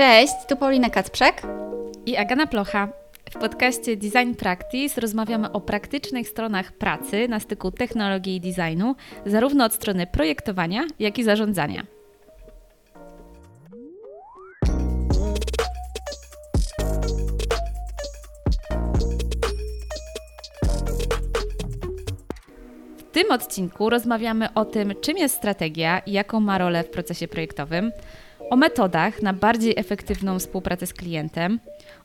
Cześć, tu Paulina Kacprzek i Agana Plocha. W podcaście Design Practice rozmawiamy o praktycznych stronach pracy na styku technologii i designu, zarówno od strony projektowania, jak i zarządzania. W tym odcinku rozmawiamy o tym, czym jest strategia i jaką ma rolę w procesie projektowym, o metodach na bardziej efektywną współpracę z klientem,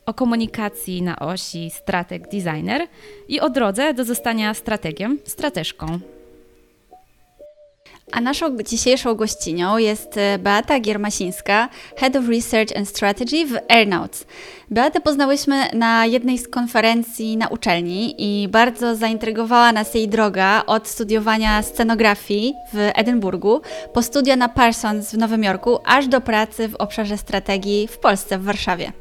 o komunikacji na osi strateg-designer i o drodze do zostania strategiem, strateżką. A naszą dzisiejszą gościnią jest e, Beata Giermasińska, Head of Research and Strategy w Airnauts. Beatę poznałyśmy na jednej z konferencji na uczelni i bardzo zaintrygowała nas jej droga od studiowania scenografii w Edynburgu po studia na Parsons w Nowym Jorku, aż do pracy w obszarze strategii w Polsce, w Warszawie.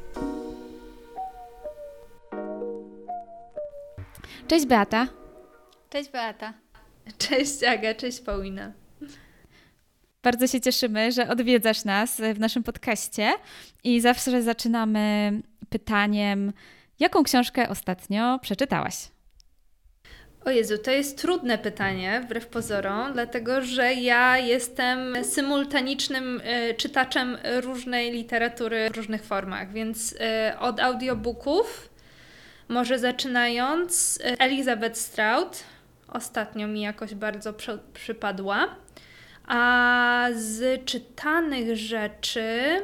Cześć Beata. Cześć Beata. Cześć Aga, cześć Paulina. Bardzo się cieszymy, że odwiedzasz nas w naszym podcaście i zawsze zaczynamy pytaniem, jaką książkę ostatnio przeczytałaś? O Jezu, to jest trudne pytanie, wbrew pozorom, dlatego że ja jestem symultanicznym y, czytaczem różnej literatury w różnych formach, więc y, od audiobooków, może zaczynając, y, Elizabeth Strout ostatnio mi jakoś bardzo przy, przypadła. A z czytanych rzeczy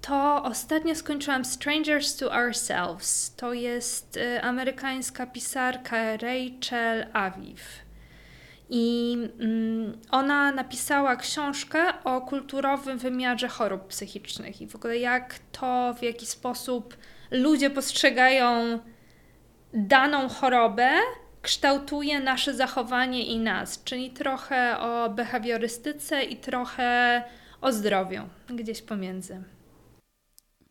to ostatnio skończyłam Strangers to Ourselves. To jest y, amerykańska pisarka Rachel Aviv. I mm, ona napisała książkę o kulturowym wymiarze chorób psychicznych i w ogóle jak to, w jaki sposób ludzie postrzegają daną chorobę kształtuje nasze zachowanie i nas, czyli trochę o behawiorystyce i trochę o zdrowiu, gdzieś pomiędzy.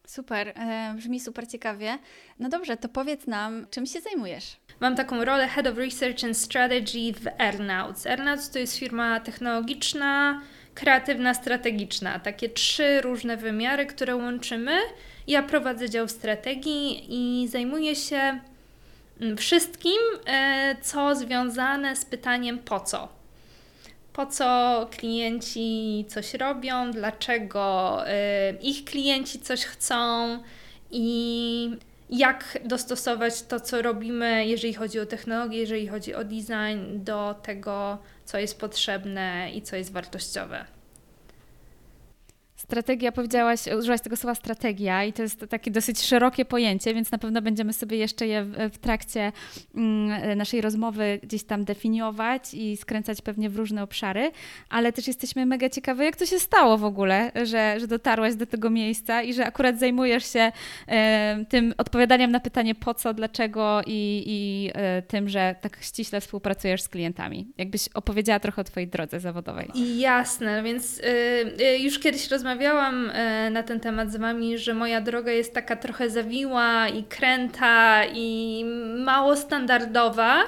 Super, e, brzmi super ciekawie. No dobrze, to powiedz nam, czym się zajmujesz? Mam taką rolę Head of Research and Strategy w Airnauts. Airnauts to jest firma technologiczna, kreatywna, strategiczna. Takie trzy różne wymiary, które łączymy. Ja prowadzę dział strategii i zajmuję się wszystkim, e, co związane z pytaniem po co. Po co klienci coś robią, dlaczego e, ich klienci coś chcą i jak dostosować to, co robimy, jeżeli chodzi o technologię, jeżeli chodzi o design, do tego, co jest potrzebne i co jest wartościowe. Strategia, powiedziałaś, użyłaś tego słowa strategia i to jest takie dosyć szerokie pojęcie, więc na pewno będziemy sobie jeszcze je w, trakcie mm, naszej rozmowy gdzieś tam definiować i skręcać pewnie w różne obszary, ale też jesteśmy mega ciekawe, jak to się stało w ogóle, że, że dotarłaś do tego miejsca i że akurat zajmujesz się e, tym odpowiadaniem na pytanie po co, dlaczego i, i e, tym, że tak ściśle współpracujesz z klientami. Jakbyś opowiedziała trochę o Twojej drodze zawodowej. Jasne, więc y, już kiedyś rozmawiałam rozmawiałam e, na ten temat z Wami, że moja droga jest taka trochę zawiła i kręta i mało standardowa,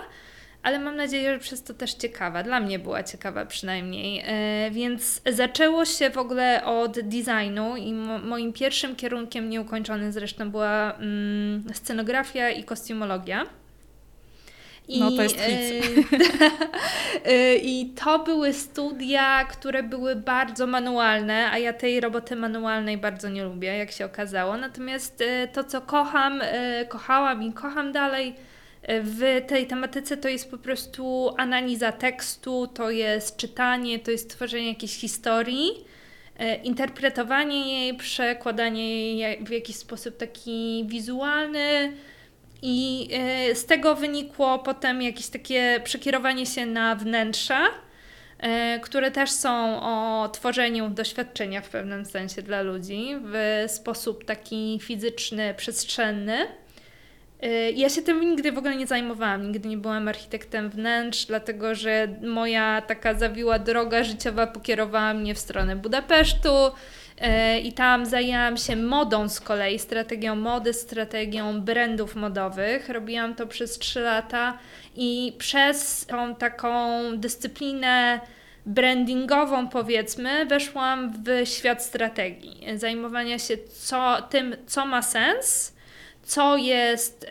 ale mam nadzieję, że przez to też ciekawa. Dla mnie była ciekawa przynajmniej. E, więc zaczęło się w ogóle od designu i moim pierwszym kierunkiem nieukończonym zresztą była mm, scenografia i kostiumologia. I, no to jest hit. E, I to były studia, które były bardzo manualne, a ja tej roboty manualnej bardzo nie lubię, jak się okazało. Natomiast e, to, co kocham, e, kochałam i kocham dalej w tej tematyce, to jest po prostu analiza tekstu, to jest czytanie, to jest tworzenie jakiejś historii interpretowanie jej, przekładanie jej w jakiś sposób taki wizualny, i e, z tego wynikło potem jakieś takie przekierowanie się na wnętrza, e, które też są o tworzeniu doświadczenia w pewnym sensie dla ludzi w sposób taki fizyczny, przestrzenny. E, ja się tym nigdy w ogóle nie zajmowałam, nigdy nie byłam architektem wnętrz, dlatego że moja taka zawiła droga życiowa pokierowała mnie w stronę Budapesztu, I tam zajęłam się modą z kolei, strategią mody, strategią brandów modowych. Robiłam to przez 3 lata i przez tą taką dyscyplinę brandingową, powiedzmy, weszłam w świat strategii, zajmowania się co, tym, co ma sens, co jest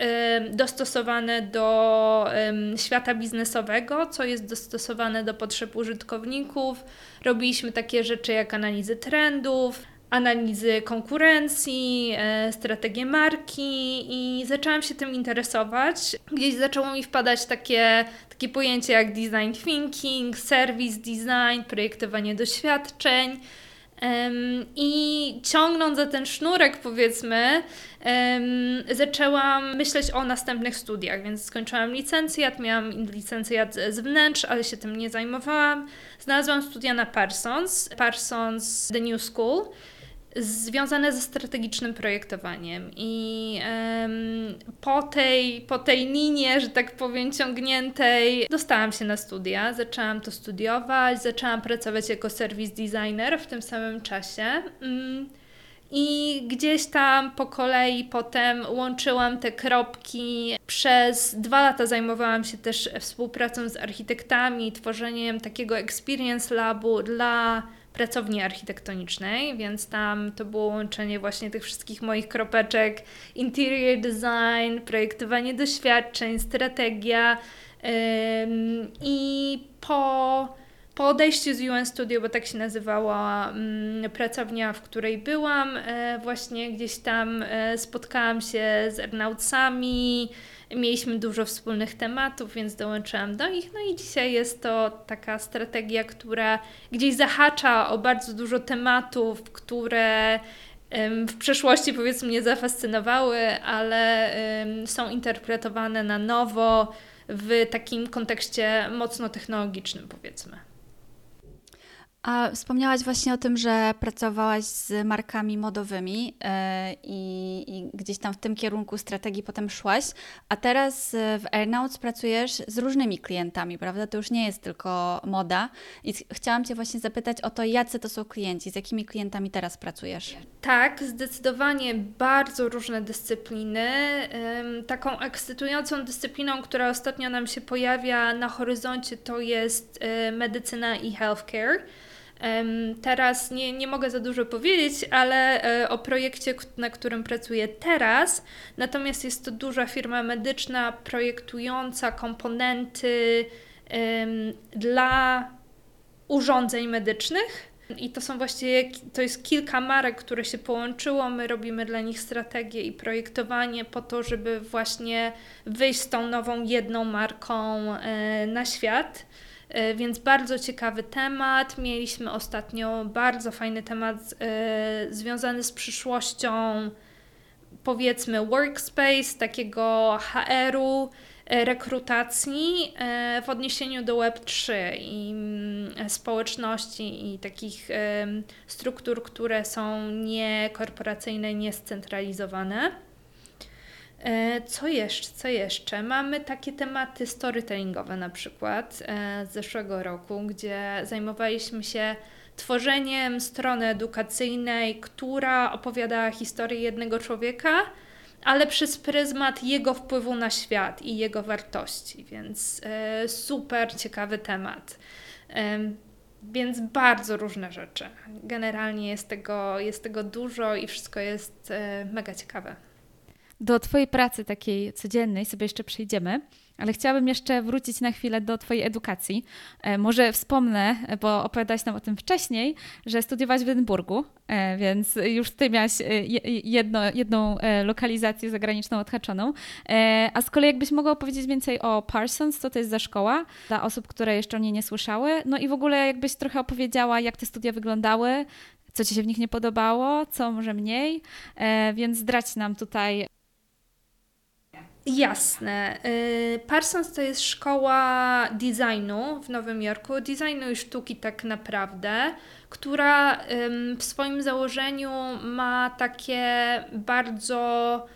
dostosowane do świata biznesowego, co jest dostosowane do potrzeb użytkowników. Robiliśmy takie rzeczy jak analizy trendów, analizy konkurencji, e, strategię marki i zaczęłam się tym interesować. Gdzieś zaczęło mi wpadać takie, takie pojęcie jak design thinking, service design, projektowanie doświadczeń. I ciągnąc za ten sznurek, powiedzmy, zaczęłam myśleć o następnych studiach, więc skończyłam licencjat, miałam licencjat z wnętrz, ale się tym nie zajmowałam. Znalazłam studia na Parsons, Parsons The New School związane ze strategicznym projektowaniem. I um, po, tej, po tej linie, że tak powiem, ciągniętej, dostałam się na studia, zaczęłam to studiować, zaczęłam pracować jako service designer w tym samym czasie. Um, i gdzieś tam po kolei potem łączyłam te kropki. Przez dwa lata zajmowałam się też współpracą z architektami, tworzeniem takiego experience labu dla pracowni architektonicznej, więc tam to było łączenie właśnie tych wszystkich moich kropeczek, interior design, projektowanie doświadczeń, strategia i po po odejściu z UN Studio, bo tak się nazywała pracownia, w której byłam, e, właśnie gdzieś tam e, spotkałam się z Ernautsami, Mieliśmy dużo wspólnych tematów, więc dołączyłam do nich. No i dzisiaj jest to taka strategia, która gdzieś zahacza o bardzo dużo tematów, które w przeszłości powiedzmy mnie zafascynowały, ale są interpretowane na nowo w takim kontekście mocno technologicznym, powiedzmy. A wspomniałaś właśnie o tym, że pracowałaś z markami modowymi yy, i, gdzieś tam w tym kierunku strategii potem szłaś, a teraz e, w Airnauts pracujesz z różnymi klientami, prawda? To już nie jest tylko moda. I chciałam Cię właśnie zapytać o to, jacy to są klienci, z jakimi klientami teraz pracujesz? Tak, zdecydowanie bardzo różne dyscypliny. Taką ekscytującą dyscypliną, która ostatnio nam się pojawia na horyzoncie, to jest e, medycyna i healthcare. Teraz nie, nie mogę za dużo powiedzieć, ale e, o projekcie, na którym pracuję teraz. Natomiast jest to duża firma medyczna projektująca komponenty dla urządzeń medycznych. I to są właściwie, to jest kilka marek, które się połączyło. My robimy dla nich strategię i projektowanie po to, żeby właśnie wyjść z tą nową jedną marką e, na świat. E, więc bardzo ciekawy temat. Mieliśmy ostatnio bardzo fajny temat e, związany z przyszłością, powiedzmy, workspace, takiego HR-u, e, rekrutacji w odniesieniu do Web3 i mm, społeczności i takich struktur, które są niekorporacyjne, niescentralizowane. E, co jeszcze? Co jeszcze? Mamy takie tematy storytellingowe na przykład e, z zeszłego roku, gdzie zajmowaliśmy się tworzeniem strony edukacyjnej, która opowiadała historię jednego człowieka, ale przez pryzmat jego wpływu na świat i jego wartości, więc e, super ciekawy temat. Więc bardzo różne rzeczy. Generalnie jest tego, jest tego dużo i wszystko jest mega ciekawe. Do Twojej pracy takiej codziennej sobie jeszcze przejdziemy, ale chciałabym jeszcze wrócić na chwilę do Twojej edukacji. E, może wspomnę, bo opowiadałaś nam o tym wcześniej, że studiowałaś w Edynburgu, e, więc już Ty miałaś e, jedno, jedną lokalizację zagraniczną odhaczoną. A z kolei jakbyś mogła opowiedzieć więcej o Parsons, co to jest za szkoła, dla osób, które jeszcze o niej nie słyszały, no i w ogóle jakbyś trochę opowiedziała, jak te studia wyglądały, co Ci się w nich nie podobało, co może mniej, więc zdradź nam tutaj Jasne. Y, Parsons to jest szkoła designu w Nowym Jorku, designu i sztuki tak naprawdę, która w swoim założeniu ma takie bardzo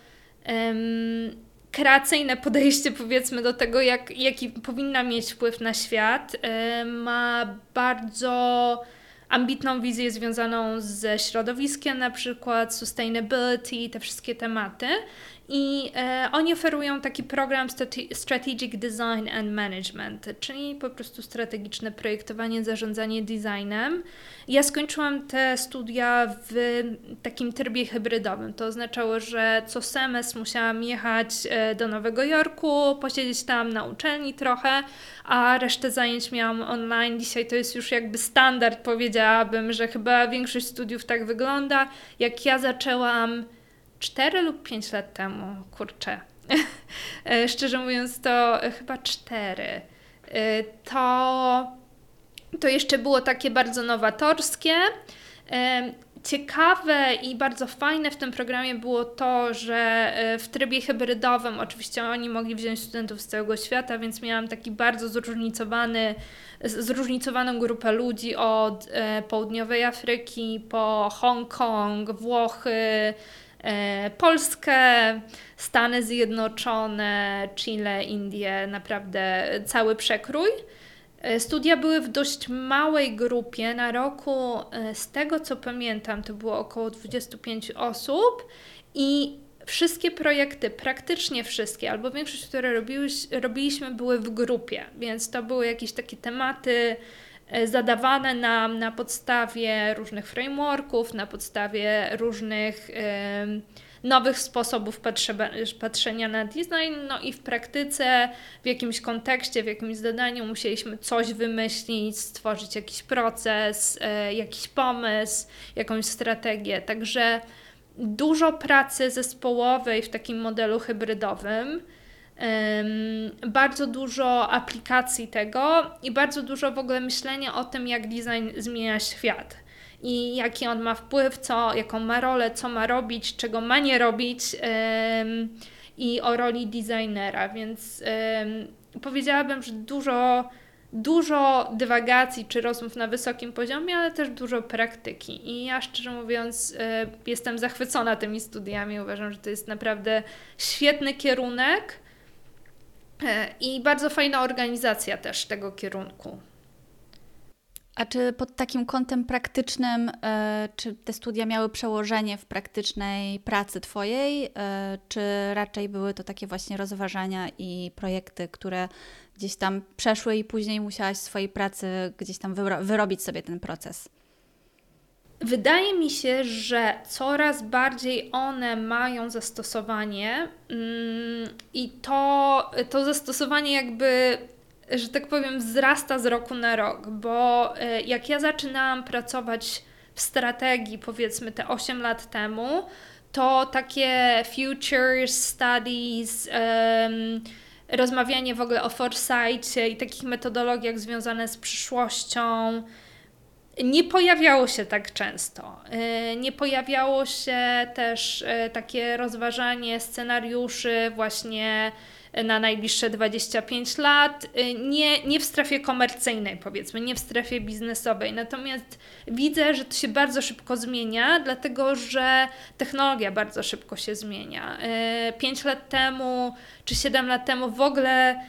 kreacyjne podejście, powiedzmy, do tego, jak, jaki powinna mieć wpływ na świat. Ma bardzo ambitną wizję związaną ze środowiskiem, na przykład sustainability, te wszystkie tematy. I e, oni oferują taki program Strategic Design and Management, czyli po prostu strategiczne projektowanie, zarządzanie designem. Ja skończyłam te studia w takim trybie hybrydowym. To oznaczało, że co semestr musiałam jechać e, do Nowego Jorku, posiedzieć tam na uczelni trochę, a resztę zajęć miałam online. Dzisiaj to jest już jakby standard, powiedziałabym, że chyba większość studiów tak wygląda. Jak ja zaczęłam 4 lub 5 lat temu, kurczę, e, szczerze mówiąc, to chyba 4. E, to, to jeszcze było takie bardzo nowatorskie. E, ciekawe i bardzo fajne w tym programie było to, że w trybie hybrydowym oczywiście oni mogli wziąć studentów z całego świata, więc miałam taki bardzo zróżnicowany, zróżnicowaną grupę ludzi od południowej Afryki po Hongkong, Włochy, Polskę, Stany Zjednoczone, Chile, Indie, naprawdę cały przekrój. E, studia były w dość małej grupie. Na roku, e, z tego co pamiętam, to było około 25 osób i wszystkie projekty, praktycznie wszystkie, albo większość, które robiliśmy, były w grupie, więc to były jakieś takie tematy E, zadawane nam na podstawie różnych frameworków, na podstawie różnych nowych sposobów patrzenia na design, no i w praktyce, w jakimś kontekście, w jakimś zadaniu musieliśmy coś wymyślić, stworzyć jakiś proces, e, jakiś pomysł, jakąś strategię. Także dużo pracy zespołowej w takim modelu hybrydowym bardzo dużo aplikacji tego i bardzo dużo w ogóle myślenia o tym, jak design zmienia świat i jaki on ma wpływ, co, jaką ma rolę, co ma robić, czego ma nie robić i o roli designera, więc powiedziałabym, że dużo, dużo dywagacji czy rozmów na wysokim poziomie, ale też dużo praktyki. I ja szczerze mówiąc, e, jestem zachwycona tymi studiami. Uważam, że to jest naprawdę świetny kierunek i bardzo fajna organizacja też tego kierunku. A czy pod takim kątem praktycznym, e, czy te studia miały przełożenie w praktycznej pracy Twojej, e, czy raczej były to takie właśnie rozważania i projekty, które gdzieś tam przeszły i później musiałaś w swojej pracy gdzieś tam wyrobić sobie ten proces? Wydaje mi się, że coraz bardziej one mają zastosowanie mm, i to, to zastosowanie jakby, że tak powiem, wzrasta z roku na rok, bo e, jak ja zaczynałam pracować w strategii, powiedzmy te 8 lat temu, to takie futures studies, um, rozmawianie w ogóle o foresight i takich metodologiach związanych z przyszłością, nie pojawiało się tak często. E, nie pojawiało się też e, takie rozważanie scenariuszy właśnie na najbliższe 25 lat, e, nie, nie w strefie komercyjnej, powiedzmy, nie w strefie biznesowej. Natomiast widzę, że to się bardzo szybko zmienia, dlatego że technologia bardzo szybko się zmienia. 5 lat temu czy 7 lat temu w ogóle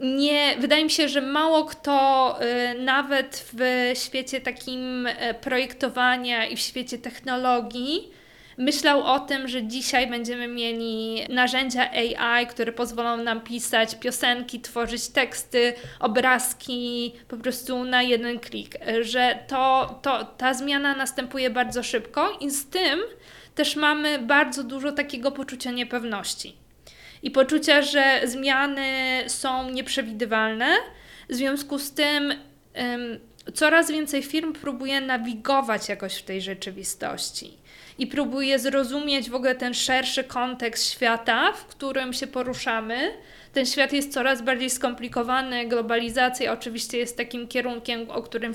nie, wydaje mi się, że mało kto y, nawet w świecie takim y, projektowania i w świecie technologii myślał o tym, że dzisiaj będziemy mieli narzędzia AI, które pozwolą nam pisać piosenki, tworzyć teksty, obrazki po prostu na jeden klik. Że to, to, ta zmiana następuje bardzo szybko i z tym też mamy bardzo dużo takiego poczucia niepewności i poczucia, że zmiany są nieprzewidywalne. W związku z tym um, coraz więcej firm próbuje nawigować jakoś w tej rzeczywistości i próbuje zrozumieć w ogóle ten szerszy kontekst świata, w którym się poruszamy. Ten świat jest coraz bardziej skomplikowany, globalizacja oczywiście jest takim kierunkiem, o którym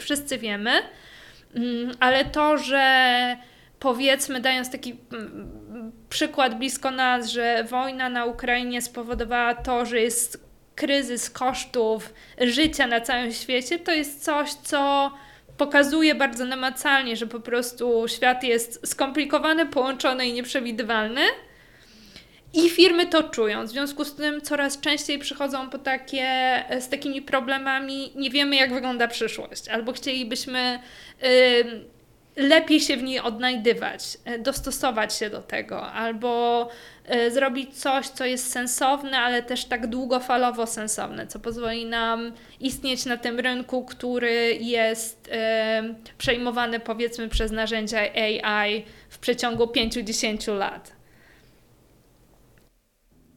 wszyscy, wiemy, mm, ale to, że powiedzmy, dając taki mm, przykład blisko nas, że wojna na Ukrainie spowodowała to, że jest kryzys kosztów życia na całym świecie, to jest coś, co pokazuje bardzo namacalnie, że po prostu świat jest skomplikowany, połączony i nieprzewidywalny. I firmy to czują. W związku z tym coraz częściej przychodzą po takie, z takimi problemami, nie wiemy jak wygląda przyszłość, albo chcielibyśmy. Yy, lepiej się w niej odnajdywać, e, dostosować się do tego, albo e, zrobić coś, co jest sensowne, ale też tak długofalowo sensowne, co pozwoli nam istnieć na tym rynku, który jest e, przejmowany powiedzmy przez narzędzia AI w przeciągu 5-10 lat.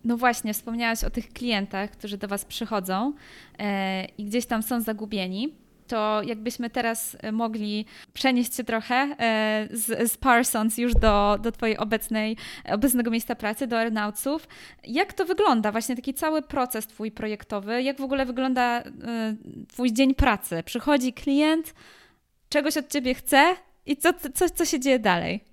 No właśnie, wspomniałaś o tych klientach, którzy do Was przychodzą i gdzieś tam są zagubieni to jakbyśmy teraz e, mogli przenieść się trochę e, z, z Parsons już do, do Twojej obecnej, obecnego miejsca pracy, do Airnautsów. Jak to wygląda, właśnie taki cały proces Twój projektowy? Jak w ogóle wygląda e, Twój dzień pracy? Przychodzi klient, czegoś od Ciebie chce i co, co, co się dzieje dalej?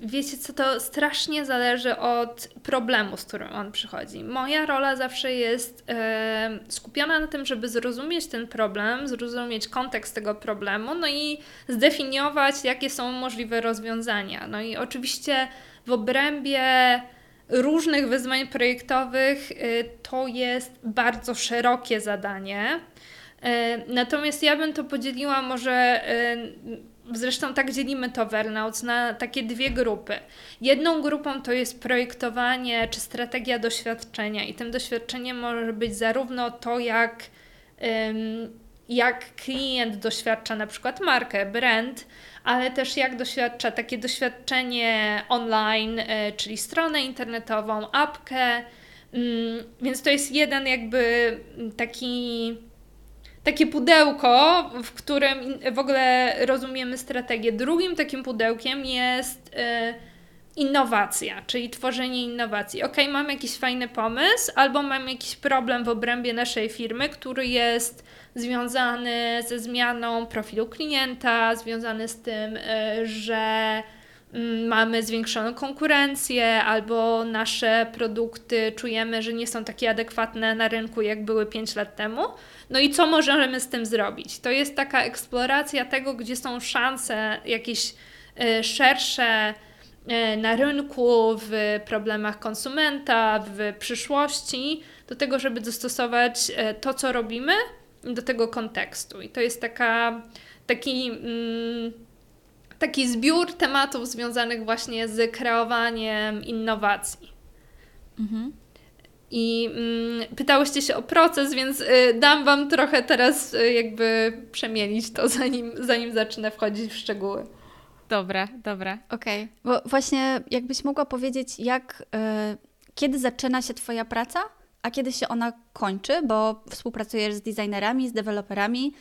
Wiecie co, to strasznie zależy od problemu, z którym on przychodzi. Moja rola zawsze jest e, skupiona na tym, żeby zrozumieć ten problem, zrozumieć kontekst tego problemu, no i zdefiniować, jakie są możliwe rozwiązania. No i oczywiście w obrębie różnych wyzwań projektowych e, to jest bardzo szerokie zadanie. E, natomiast ja bym to podzieliła może e, Zresztą tak dzielimy to Wernauts na takie dwie grupy. Jedną grupą to jest projektowanie czy strategia doświadczenia, i tym doświadczeniem może być zarówno to, jak, jak klient doświadcza na przykład markę, brand, ale też jak doświadcza takie doświadczenie online, e, czyli stronę internetową, apkę. Mm, więc to jest jeden jakby taki takie pudełko, w którym w ogóle rozumiemy strategię. Drugim takim pudełkiem jest y, innowacja, czyli tworzenie innowacji. Ok, mam jakiś fajny pomysł, albo mam jakiś problem w obrębie naszej firmy, który jest związany ze zmianą profilu klienta, związany z tym, y, że mamy zwiększoną konkurencję, albo nasze produkty czujemy, że nie są takie adekwatne na rynku, jak były 5 lat temu. No i co możemy z tym zrobić? To jest taka eksploracja tego, gdzie są szanse jakieś e, szersze e, na rynku, w problemach konsumenta, w przyszłości, do tego, żeby dostosować e, to, co robimy, do tego kontekstu. I to jest taka, taki, mm, taki zbiór tematów związanych właśnie z kreowaniem innowacji. Mhm. I mm, pytałyście się o proces, więc y, dam Wam trochę teraz y, jakby przemielić to, zanim, zanim zacznę wchodzić w szczegóły. Dobra, dobra. Okej, okay. bo właśnie jakbyś mogła powiedzieć, jak, y, kiedy zaczyna się Twoja praca, a kiedy się ona kończy, bo współpracujesz z designerami, z deweloperami,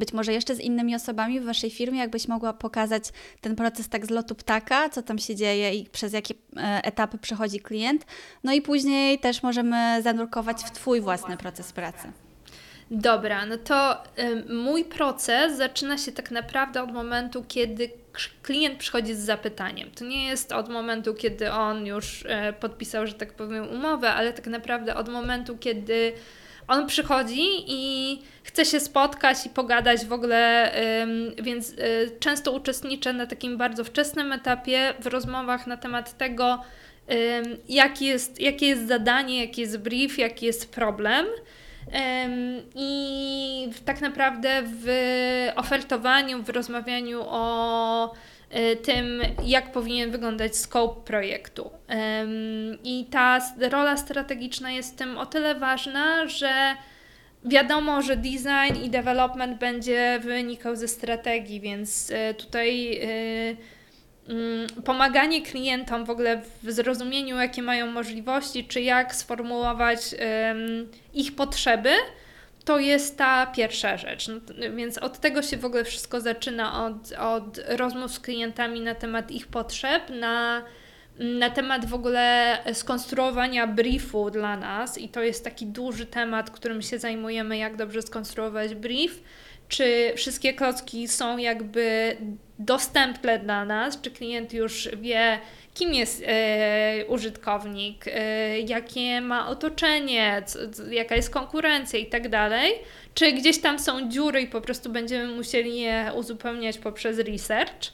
być może jeszcze z innymi osobami w Waszej firmie, jakbyś mogła pokazać ten proces tak z lotu ptaka, co tam się dzieje i przez jakie e, etapy przechodzi klient. No i później też możemy zanurkować w Twój własny proces pracy. Dobra, no to y, mój proces zaczyna się tak naprawdę od momentu, kiedy klient przychodzi z zapytaniem. To nie jest od momentu, kiedy on już y, podpisał, że tak powiem, umowę, ale tak naprawdę od momentu, kiedy on przychodzi i chce się spotkać i pogadać w ogóle, więc y, często uczestniczę na takim bardzo wczesnym etapie w rozmowach na temat tego, jaki jest, jakie jest zadanie, jaki jest brief, jaki jest problem. I tak naprawdę w ofertowaniu, w rozmawianiu o tym, jak powinien wyglądać scope projektu. I ta rola strategiczna jest tym o tyle ważna, że wiadomo, że design i development będzie wynikał ze strategii, więc y, tutaj y, mm, pomaganie klientom w ogóle w zrozumieniu, jakie mają możliwości, czy jak sformułować ich potrzeby, to jest ta pierwsza rzecz. No, więc od tego się w ogóle wszystko zaczyna, od, od rozmów z klientami na temat ich potrzeb, na, na temat w ogóle skonstruowania briefu dla nas. I to jest taki duży temat, którym się zajmujemy, jak dobrze skonstruować brief, czy wszystkie klocki są jakby dostępne dla nas, czy klient już wie, kim jest e, użytkownik, e, jakie ma otoczenie, co, jaka jest konkurencja i tak dalej. Czy gdzieś tam są dziury i po prostu będziemy musieli je uzupełniać poprzez research.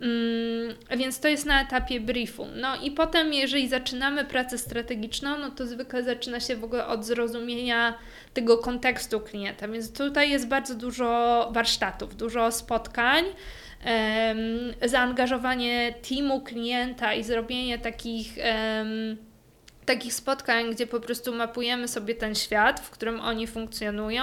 Mm, więc to jest na etapie briefu. No i potem, jeżeli zaczynamy pracę strategiczną, no to zwykle zaczyna się w ogóle od zrozumienia tego kontekstu klienta. Więc tutaj jest bardzo dużo warsztatów, dużo spotkań, zaangażowanie teamu klienta i zrobienie takich. Takich spotkań, gdzie po prostu mapujemy sobie ten świat, w którym oni funkcjonują,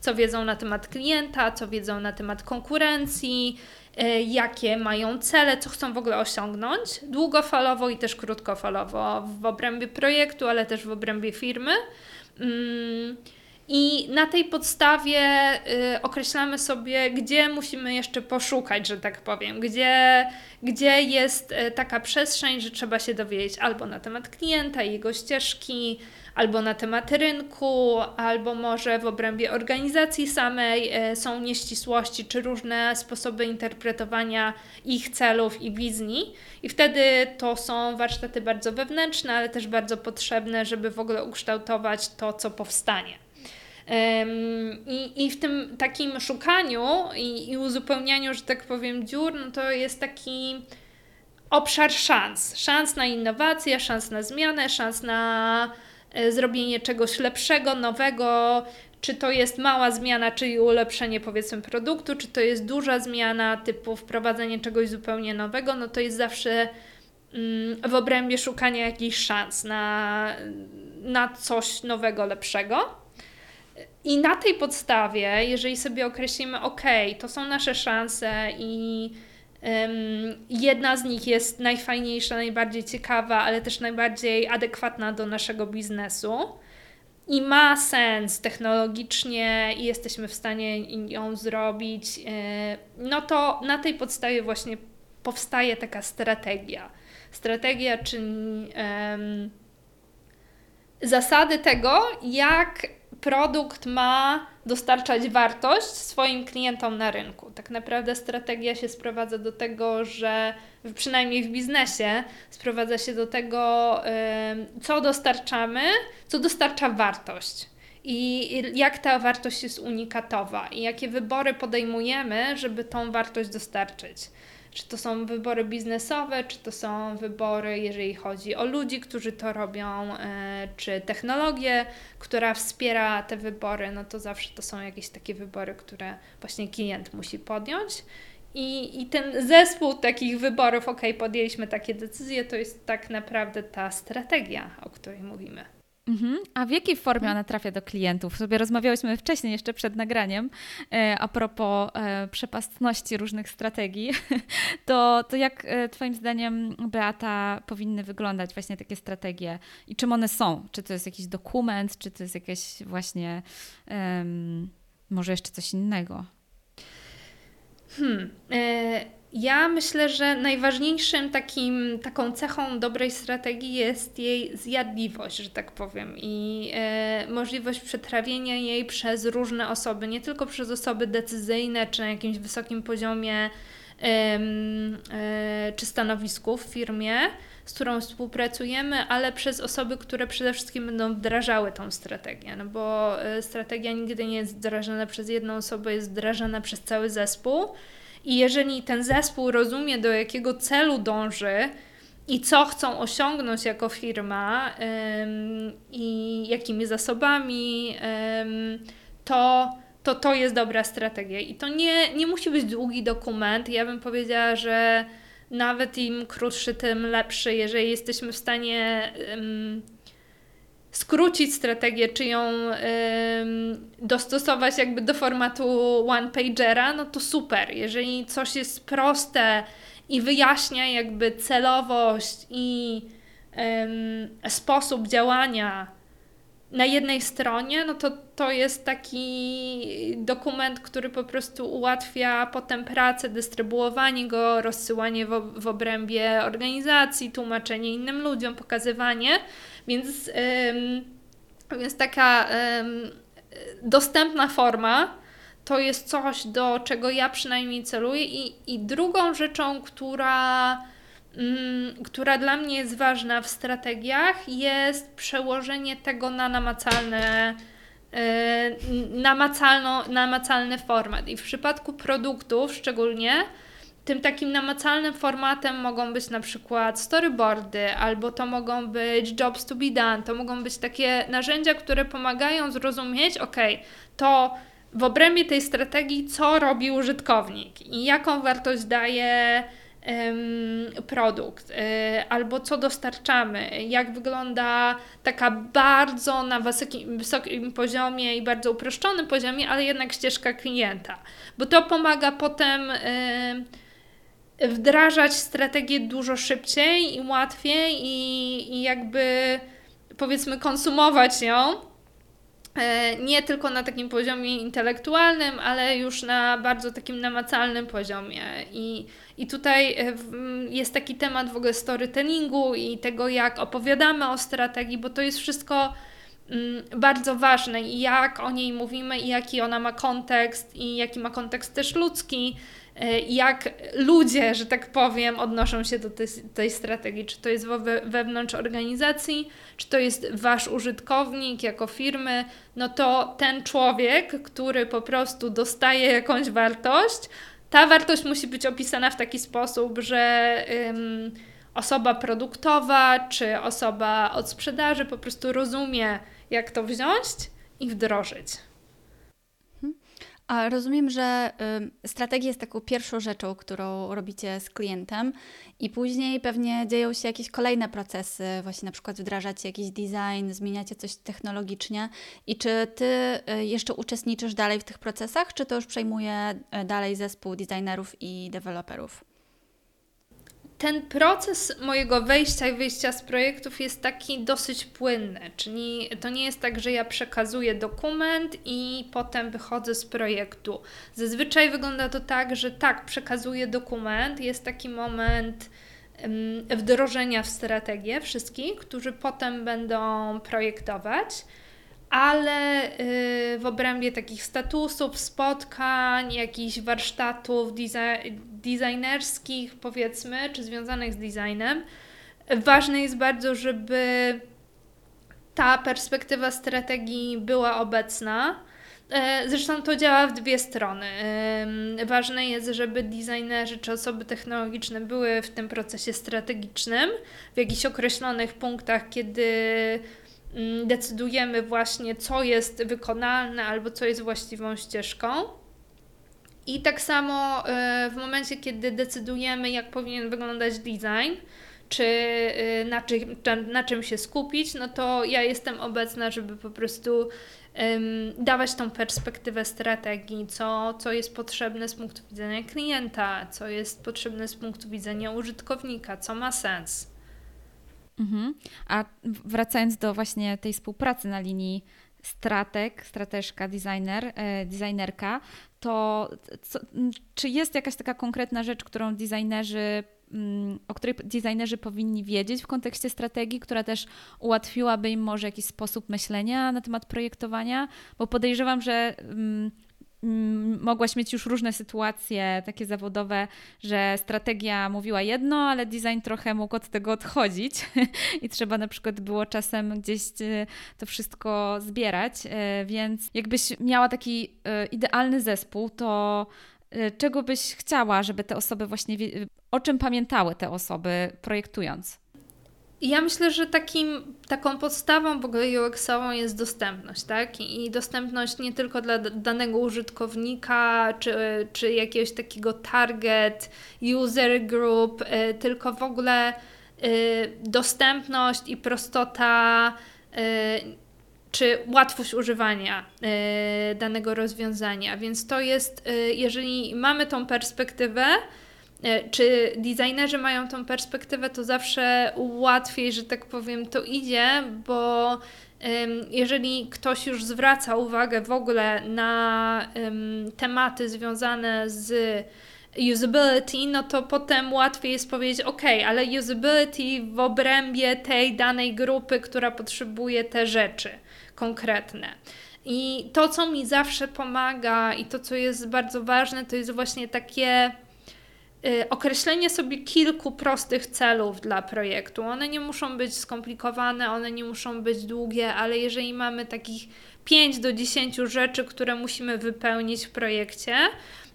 co wiedzą na temat klienta, co wiedzą na temat konkurencji, E, jakie mają cele, co chcą w ogóle osiągnąć, długofalowo i też krótkofalowo, w obrębie projektu, ale też w obrębie firmy. Mm, I na tej podstawie y, określamy sobie, gdzie musimy jeszcze poszukać, że tak powiem, gdzie, gdzie jest y, taka przestrzeń, że trzeba się dowiedzieć albo na temat klienta, jego ścieżki, albo na temat rynku, albo może w obrębie organizacji samej e, są nieścisłości czy różne sposoby interpretowania ich celów i wizji. I wtedy to są warsztaty bardzo wewnętrzne, ale też bardzo potrzebne, żeby w ogóle ukształtować to, co powstanie. I, I w tym takim szukaniu i, i uzupełnianiu, że tak powiem, dziur, no to jest taki obszar szans. Szans na innowacje, szans na zmianę, szans na E, zrobienie czegoś lepszego, nowego, czy to jest mała zmiana, czyli ulepszenie powiedzmy produktu, czy to jest duża zmiana typu wprowadzenie czegoś zupełnie nowego, no to jest zawsze mm, w obrębie szukania jakichś szans na, na coś nowego, lepszego. I na tej podstawie, jeżeli sobie określimy, ok, to są nasze szanse i Jedna z nich jest najfajniejsza, najbardziej ciekawa, ale też najbardziej adekwatna do naszego biznesu i ma sens technologicznie i jesteśmy w stanie ją zrobić, e, no to na tej podstawie właśnie powstaje taka strategia. Strategia, czyli um, zasady tego, jak produkt ma dostarczać wartość swoim klientom na rynku. Tak naprawdę strategia się sprowadza do tego, że przynajmniej w biznesie sprowadza się do tego, co dostarczamy, co dostarcza wartość. I jak ta wartość jest unikatowa, i jakie wybory podejmujemy, żeby tą wartość dostarczyć. Czy to są wybory biznesowe, czy to są wybory, jeżeli chodzi o ludzi, którzy to robią, e, czy technologię, która wspiera te wybory, no to zawsze to są jakieś takie wybory, które właśnie klient musi podjąć. I, I ten zespół takich wyborów, ok, podjęliśmy takie decyzje, to jest tak naprawdę ta strategia, o której mówimy. Mhm. A w jakiej formie ona trafia do klientów? Sobie rozmawiałyśmy wcześniej, jeszcze przed nagraniem, e, a propos e, przepastności różnych strategii. To, to jak e, Twoim zdaniem, Beata, powinny wyglądać właśnie takie strategie i czym one są? Czy to jest jakiś dokument, czy to jest jakieś właśnie, może jeszcze coś innego? Hmm. E ja myślę, że najważniejszym takim, taką cechą dobrej strategii jest jej zjadliwość, że tak powiem, i e, możliwość przetrawienia jej przez różne osoby, nie tylko przez osoby decyzyjne czy na jakimś wysokim poziomie e, e, czy stanowisku w firmie, z którą współpracujemy, ale przez osoby, które przede wszystkim będą wdrażały tą strategię, no bo e, strategia nigdy nie jest wdrażana przez jedną osobę, jest wdrażana przez cały zespół. I jeżeli ten zespół rozumie, do jakiego celu dąży i co chcą osiągnąć jako firma ym, i jakimi zasobami, ym, to, to to jest dobra strategia. I to nie, nie musi być długi dokument. Ja bym powiedziała, że nawet im krótszy, tym lepszy, jeżeli jesteśmy w stanie. Ym, skrócić strategię, czy ją dostosować jakby do formatu one-pagera, no to super. Jeżeli coś jest proste i wyjaśnia jakby celowość i sposób działania na jednej stronie, no to to jest taki dokument, który po prostu ułatwia potem pracę, dystrybuowanie go, rozsyłanie w, w obrębie organizacji, tłumaczenie innym ludziom, pokazywanie. Więc, ym, więc taka ym, dostępna forma to jest coś, do czego ja przynajmniej celuję. I, i drugą rzeczą, która, która dla mnie jest ważna w strategiach, jest przełożenie tego na namacalne namacalno, namacalny format. I w przypadku produktów szczególnie tym takim namacalnym formatem mogą być na przykład storyboardy, albo to mogą być jobs to be done, to mogą być takie narzędzia, które pomagają zrozumieć, ok, to w obrębie tej strategii, co robi użytkownik i jaką wartość daje produkt, e, albo co dostarczamy, jak wygląda taka bardzo na wysokim, wysokim poziomie i bardzo uproszczonym poziomie, ale jednak ścieżka klienta, bo to pomaga potem wdrażać strategię dużo szybciej i łatwiej i, i jakby powiedzmy konsumować ją nie tylko na takim poziomie intelektualnym, ale już na bardzo takim namacalnym poziomie. I, i tutaj e, jest taki temat w ogóle storytellingu i tego, jak opowiadamy o strategii, bo to jest wszystko mm, bardzo ważne i jak o niej mówimy, i jaki ona ma kontekst, i jaki ma kontekst też ludzki. E, jak ludzie, że tak powiem, odnoszą się do tej, tej strategii. Czy to jest we, wewnątrz organizacji, czy to jest wasz użytkownik jako firmy, no to ten człowiek, który po prostu dostaje jakąś wartość, ta wartość musi być opisana w taki sposób, że ym, osoba produktowa czy osoba od sprzedaży po prostu rozumie, jak to wziąć i wdrożyć. A rozumiem, że y, strategia jest taką pierwszą rzeczą, którą robicie z klientem i później pewnie dzieją się jakieś kolejne procesy, właśnie na przykład wdrażacie jakiś design, zmieniacie coś technologicznie i czy Ty y, jeszcze uczestniczysz dalej w tych procesach, czy to już przejmuje y, dalej zespół designerów i deweloperów? Ten proces mojego wejścia i wyjścia z projektów jest taki dosyć płynny, czyli to nie jest tak, że ja przekazuję dokument i potem wychodzę z projektu. Zazwyczaj wygląda to tak, że tak, przekazuję dokument, jest taki moment wdrożenia w strategię wszystkich, którzy potem będą projektować ale y, w obrębie takich statusów, spotkań, jakichś warsztatów designerskich, powiedzmy, czy związanych z designem, ważne jest bardzo, żeby ta perspektywa strategii była obecna. E, zresztą to działa w dwie strony. Ważne jest, żeby designerzy czy osoby technologiczne były w tym procesie strategicznym, w jakichś określonych punktach, kiedy decydujemy właśnie, co jest wykonalne albo co jest właściwą ścieżką. I tak samo y, w momencie, kiedy decydujemy, jak powinien wyglądać design, czy y, na czym, na czym się skupić, no to ja jestem obecna, żeby po prostu dawać tą perspektywę strategii, co, co jest potrzebne z punktu widzenia klienta, co jest potrzebne z punktu widzenia użytkownika, co ma sens. Mhm. A wracając do właśnie tej współpracy na linii strateg, strateżka, designer, e, designerka, to co, czy jest jakaś taka konkretna rzecz, którą designerzy, o której designerzy powinni wiedzieć w kontekście strategii, która też ułatwiłaby im może jakiś sposób myślenia na temat projektowania? Bo podejrzewam, że Mm, mogłaś mieć już różne sytuacje takie zawodowe, że strategia mówiła jedno, ale design trochę mógł od tego odchodzić i trzeba na przykład było czasem gdzieś e, to wszystko zbierać, e, więc jakbyś miała taki e, idealny zespół, to czego byś chciała, żeby te osoby właśnie, o czym pamiętały te osoby projektując? Ja myślę, że takim, taką podstawą w ogóle UX-ową jest dostępność, tak? I dostępność nie tylko dla danego użytkownika, czy, czy jakiegoś takiego target, user group, y, tylko w ogóle y, dostępność i prostota, y, czy łatwość używania danego rozwiązania. Więc to jest, jeżeli mamy tą perspektywę, czy designerzy mają tą perspektywę, to zawsze łatwiej, że tak powiem, to idzie, bo jeżeli ktoś już zwraca uwagę w ogóle na tematy związane z usability, no to potem łatwiej jest powiedzieć, ok, ale usability w obrębie tej danej grupy, która potrzebuje te rzeczy konkretne. I to, co mi zawsze pomaga i to, co jest bardzo ważne, to jest właśnie takie określenie sobie kilku prostych celów dla projektu. One nie muszą być skomplikowane, one nie muszą być długie, ale jeżeli mamy takich 5 do 10 rzeczy, które musimy wypełnić w projekcie,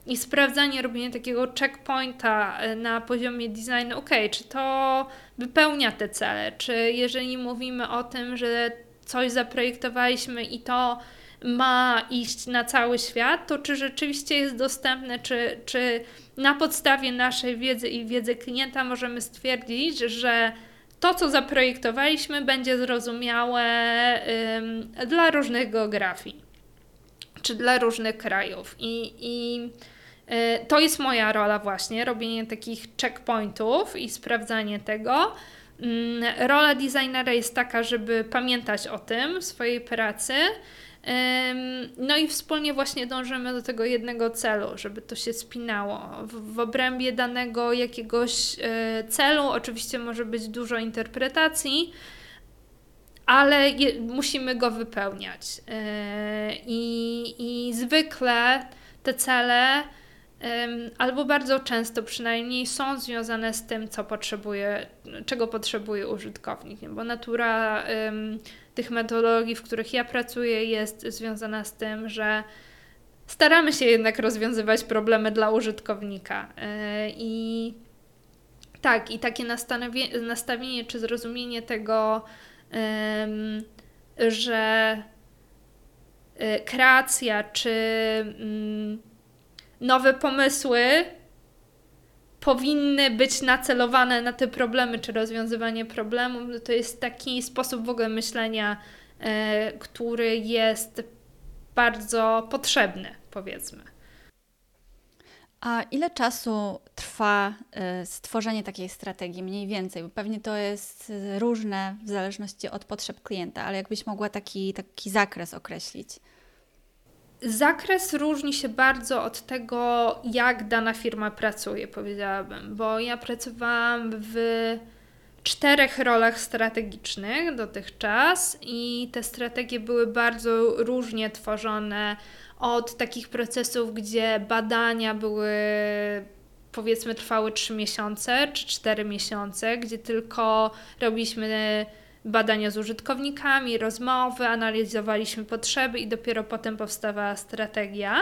i sprawdzanie, robienie takiego checkpointa e, na poziomie designu, ok, czy to wypełnia te cele, czy jeżeli mówimy o tym, że coś zaprojektowaliśmy i to ma iść na cały świat, to czy rzeczywiście jest dostępne, czy, czy na podstawie naszej wiedzy i wiedzy klienta możemy stwierdzić, że to, co zaprojektowaliśmy, będzie zrozumiałe ym, dla różnych geografii czy dla różnych krajów. I, i y, to jest moja rola, właśnie robienie takich checkpointów i sprawdzanie tego. Mm, rola designera jest taka, żeby pamiętać o tym w swojej pracy. No i wspólnie właśnie dążymy do tego jednego celu, żeby to się spinało. W, w obrębie danego jakiegoś e, celu oczywiście może być dużo interpretacji, ale je, musimy go wypełniać. E, I, I zwykle te cele albo bardzo często przynajmniej są związane z tym, co potrzebuje, czego potrzebuje użytkownik, bo natura tych metodologii, w których ja pracuję, jest związana z tym, że staramy się jednak rozwiązywać problemy dla użytkownika. E, I tak, i takie nastawienie, czy zrozumienie tego, że e, kreacja czy nowe pomysły powinny być nacelowane na te problemy, czy rozwiązywanie problemów, to jest taki sposób w ogóle myślenia, e, który jest bardzo potrzebny, powiedzmy. A ile czasu trwa e, stworzenie takiej strategii, mniej więcej? Bo pewnie to jest różne w zależności od potrzeb klienta, ale jakbyś mogła taki, taki zakres określić? Zakres różni się bardzo od tego, jak dana firma pracuje, powiedziałabym, bo ja pracowałam w czterech rolach strategicznych dotychczas i te strategie były bardzo różnie tworzone od takich procesów, gdzie badania były powiedzmy trwały 3 miesiące czy 4 miesiące, gdzie tylko robiliśmy badania z użytkownikami, rozmowy, analizowaliśmy potrzeby i dopiero potem powstawała strategia.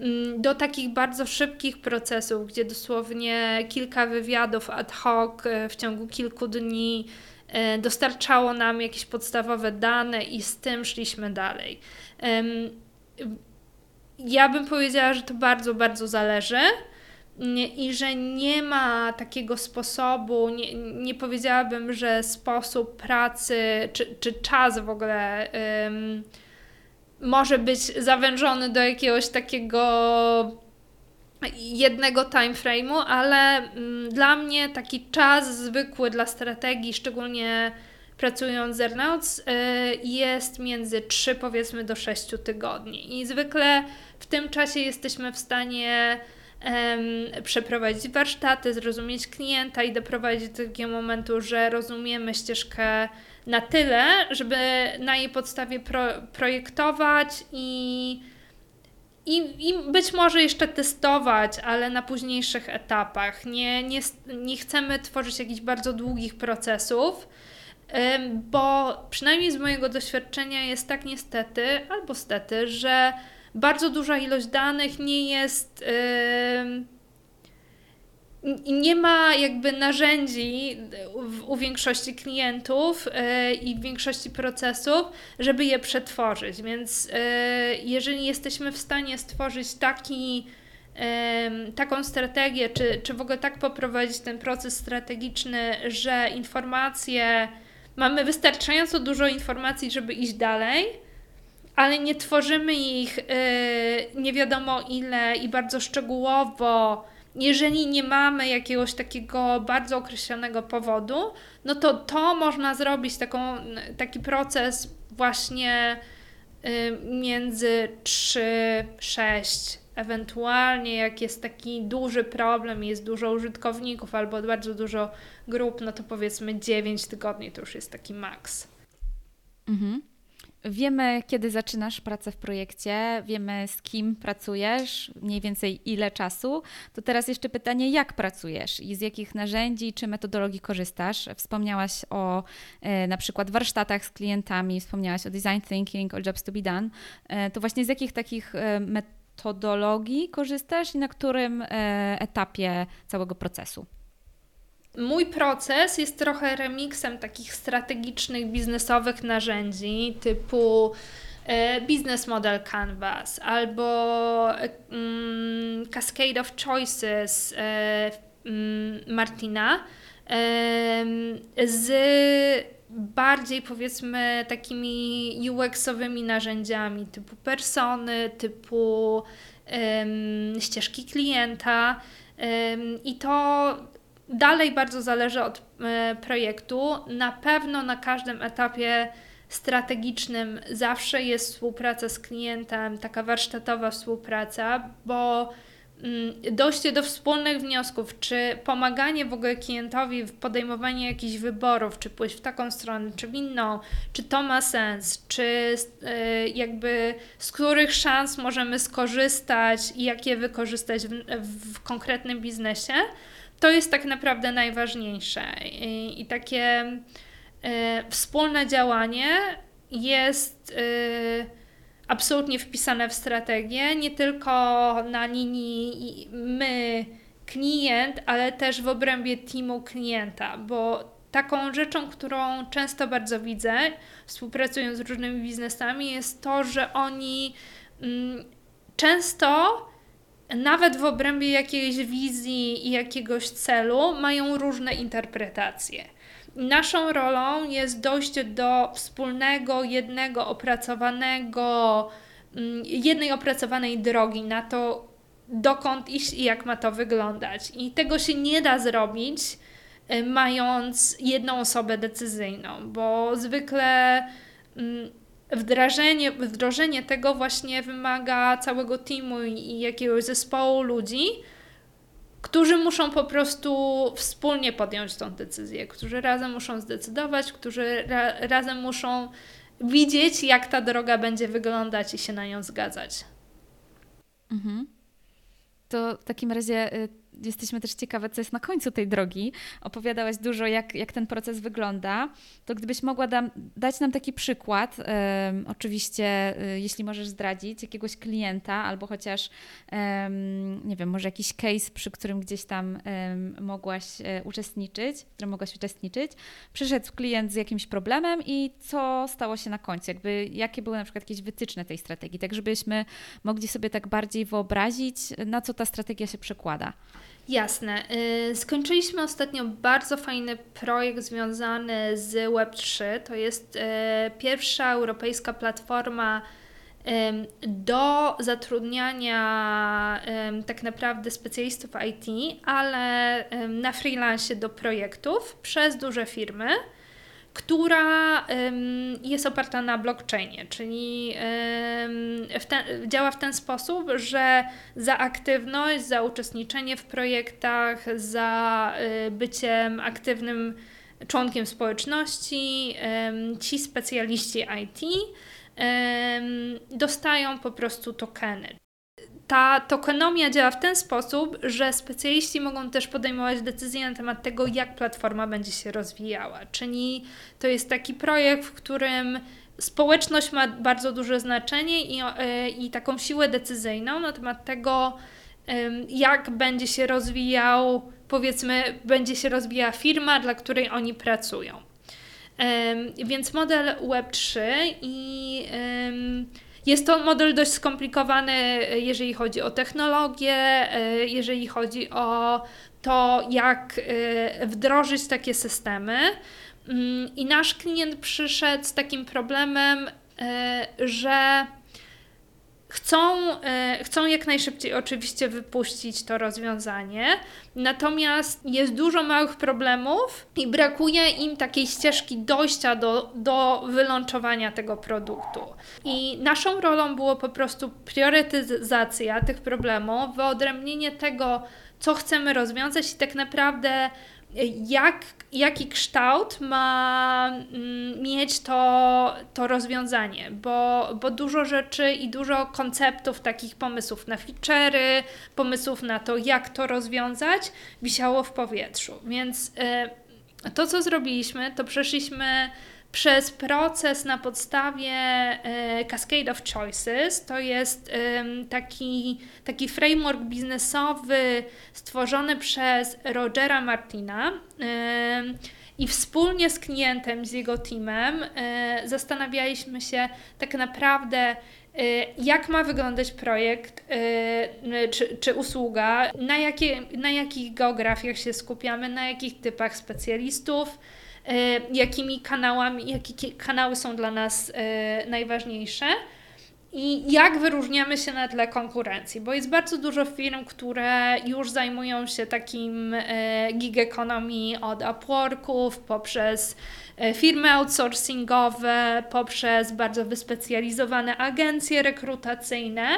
Mm, do takich bardzo szybkich procesów, gdzie dosłownie kilka wywiadów ad hoc e, w ciągu kilku dni e, dostarczało nam jakieś podstawowe dane i z tym szliśmy dalej. Ja bym powiedziała, że to bardzo, bardzo zależy i że nie ma takiego sposobu, nie, nie powiedziałabym, że sposób pracy czy, czy czas w ogóle um, może być zawężony do jakiegoś takiego jednego time frame'u, ale um, dla mnie taki czas zwykły dla strategii, szczególnie pracując z Airnauts, y, jest między 3 powiedzmy do 6 tygodni. I zwykle w tym czasie jesteśmy w stanie przeprowadzić warsztaty, zrozumieć klienta i doprowadzić do takiego momentu, że rozumiemy ścieżkę na tyle, żeby na jej podstawie pro, projektować i, i, i być może jeszcze testować, ale na późniejszych etapach. Nie, nie, nie chcemy tworzyć jakichś bardzo długich procesów, bo przynajmniej z mojego doświadczenia jest tak niestety, albo stety, że bardzo duża ilość danych nie jest. nie ma jakby narzędzi u większości klientów yy, i w większości procesów, żeby je przetworzyć. Więc yy, jeżeli jesteśmy w stanie stworzyć taki, taką strategię, czy, czy w ogóle tak poprowadzić ten proces strategiczny, że informacje, mamy wystarczająco dużo informacji, żeby iść dalej, ale nie tworzymy ich yy, nie wiadomo ile i bardzo szczegółowo. Jeżeli nie mamy jakiegoś takiego bardzo określonego powodu, no to to można zrobić taką, taki proces właśnie yy, między 3, 6, ewentualnie jak jest taki duży problem, jest dużo użytkowników albo bardzo dużo grup, no to powiedzmy 9 tygodni to już jest taki maks. Mhm. Wiemy, kiedy zaczynasz pracę w projekcie, wiemy z kim pracujesz, mniej więcej ile czasu. To teraz jeszcze pytanie, jak pracujesz i z jakich narzędzi czy metodologii korzystasz? Wspomniałaś o e, na przykład warsztatach z klientami, wspomniałaś o design thinking, o jobs to be done. E, to właśnie z jakich takich e, metodologii korzystasz i na którym e, etapie całego procesu? Mój proces jest trochę remixem takich strategicznych, biznesowych narzędzi typu e, Business Model Canvas albo mm, Cascade of Choices e, mm, Martina z bardziej powiedzmy takimi UX-owymi narzędziami typu persony, typu ścieżki klienta i to dalej bardzo zależy od um, projektu. Na pewno na każdym etapie strategicznym zawsze jest współpraca z klientem, taka warsztatowa współpraca, bo Mm, dojście do wspólnych wniosków, czy pomaganie w ogóle klientowi w podejmowaniu jakichś wyborów, czy pójść w taką stronę, czy w inną, czy to ma sens, czy e, jakby z których szans możemy skorzystać i jak je wykorzystać w, w konkretnym biznesie, to jest tak naprawdę najważniejsze. I, i takie y, wspólne działanie jest. Y, absolutnie wpisane w strategię, nie tylko na linii my, klient, ale też w obrębie teamu klienta, bo taką rzeczą, którą często bardzo widzę, współpracując z różnymi biznesami, jest to, że oni mm, często nawet w obrębie jakiejś wizji i jakiegoś celu mają różne interpretacje. Naszą rolą jest dojście do wspólnego, jednego opracowanego, mm, jednej opracowanej drogi na to, dokąd iść i jak ma to wyglądać. I tego się nie da zrobić, y, mając jedną osobę decyzyjną, bo zwykle mm, wdrażanie, wdrożenie tego właśnie wymaga całego teamu i jakiegoś zespołu ludzi, którzy muszą po prostu wspólnie podjąć tą decyzję, którzy razem muszą zdecydować, którzy ra razem muszą widzieć, jak ta droga będzie wyglądać i się na nią zgadzać. Mhm. To w takim razie y, jesteśmy też ciekawe, co jest na końcu tej drogi. Opowiadałaś dużo, jak, jak ten proces wygląda. To gdybyś mogła da, dać nam taki przykład, oczywiście, y, jeśli możesz zdradzić, jakiegoś klienta albo chociaż, nie wiem, może jakiś case, przy którym gdzieś tam mogłaś e, uczestniczyć, w którym mogłaś uczestniczyć. Przyszedł klient z jakimś problemem i co stało się na końcu? Jakby, jakie były na przykład jakieś wytyczne tej strategii, tak żebyśmy mogli sobie tak bardziej wyobrazić, na co ta strategia się przekłada. Jasne. Y, skończyliśmy ostatnio bardzo fajny projekt związany z Web3. To jest y, pierwsza europejska platforma do zatrudniania tak naprawdę specjalistów IT, ale na freelance do projektów przez duże firmy która jest oparta na blockchainie, czyli w ten, działa w ten sposób, że za aktywność, za uczestniczenie w projektach, za y, byciem aktywnym członkiem społeczności, ci specjaliści IT dostają po prostu tokeny ta tokenomia działa w ten sposób, że specjaliści mogą też podejmować decyzje na temat tego, jak platforma będzie się rozwijała. Czyli to jest taki projekt, w którym społeczność ma bardzo duże znaczenie i, e, i taką siłę decyzyjną na temat tego, jak będzie się rozwijał, powiedzmy, będzie się rozwijała firma, dla której oni pracują. Więc model Web3 i jest to model dość skomplikowany, e, jeżeli chodzi o technologię, e, jeżeli chodzi o to, jak e, wdrożyć takie systemy. Mm, I nasz klient przyszedł z takim problemem, że Chcą, e, chcą jak najszybciej oczywiście wypuścić to rozwiązanie, natomiast jest dużo małych problemów i brakuje im takiej ścieżki dojścia do, do wylączowania tego produktu. I naszą rolą było po prostu priorytetyzacja tych problemów, wyodrębnienie tego, co chcemy rozwiązać i tak naprawdę jak, jaki kształt ma mm, mieć to, to rozwiązanie, bo, bo dużo rzeczy i dużo konceptów, takich pomysłów na feature'y, pomysłów na to, jak to rozwiązać, wisiało w powietrzu. Więc y, to, co zrobiliśmy, to przeszliśmy przez proces na podstawie e, Cascade of Choices. To jest taki, taki framework biznesowy stworzony przez Rogera Martina. I wspólnie z klientem, z jego teamem, e, zastanawialiśmy się tak naprawdę, e, jak ma wyglądać projekt czy, czy usługa, na, jakie, na jakich geografiach się skupiamy, na jakich typach specjalistów, jakimi kanałami, jakie kanały są dla nas e, najważniejsze i jak wyróżniamy się na tle konkurencji, bo jest bardzo dużo firm, które już zajmują się takim e, gig economy od Upworków poprzez firmy outsourcingowe, poprzez bardzo wyspecjalizowane agencje rekrutacyjne.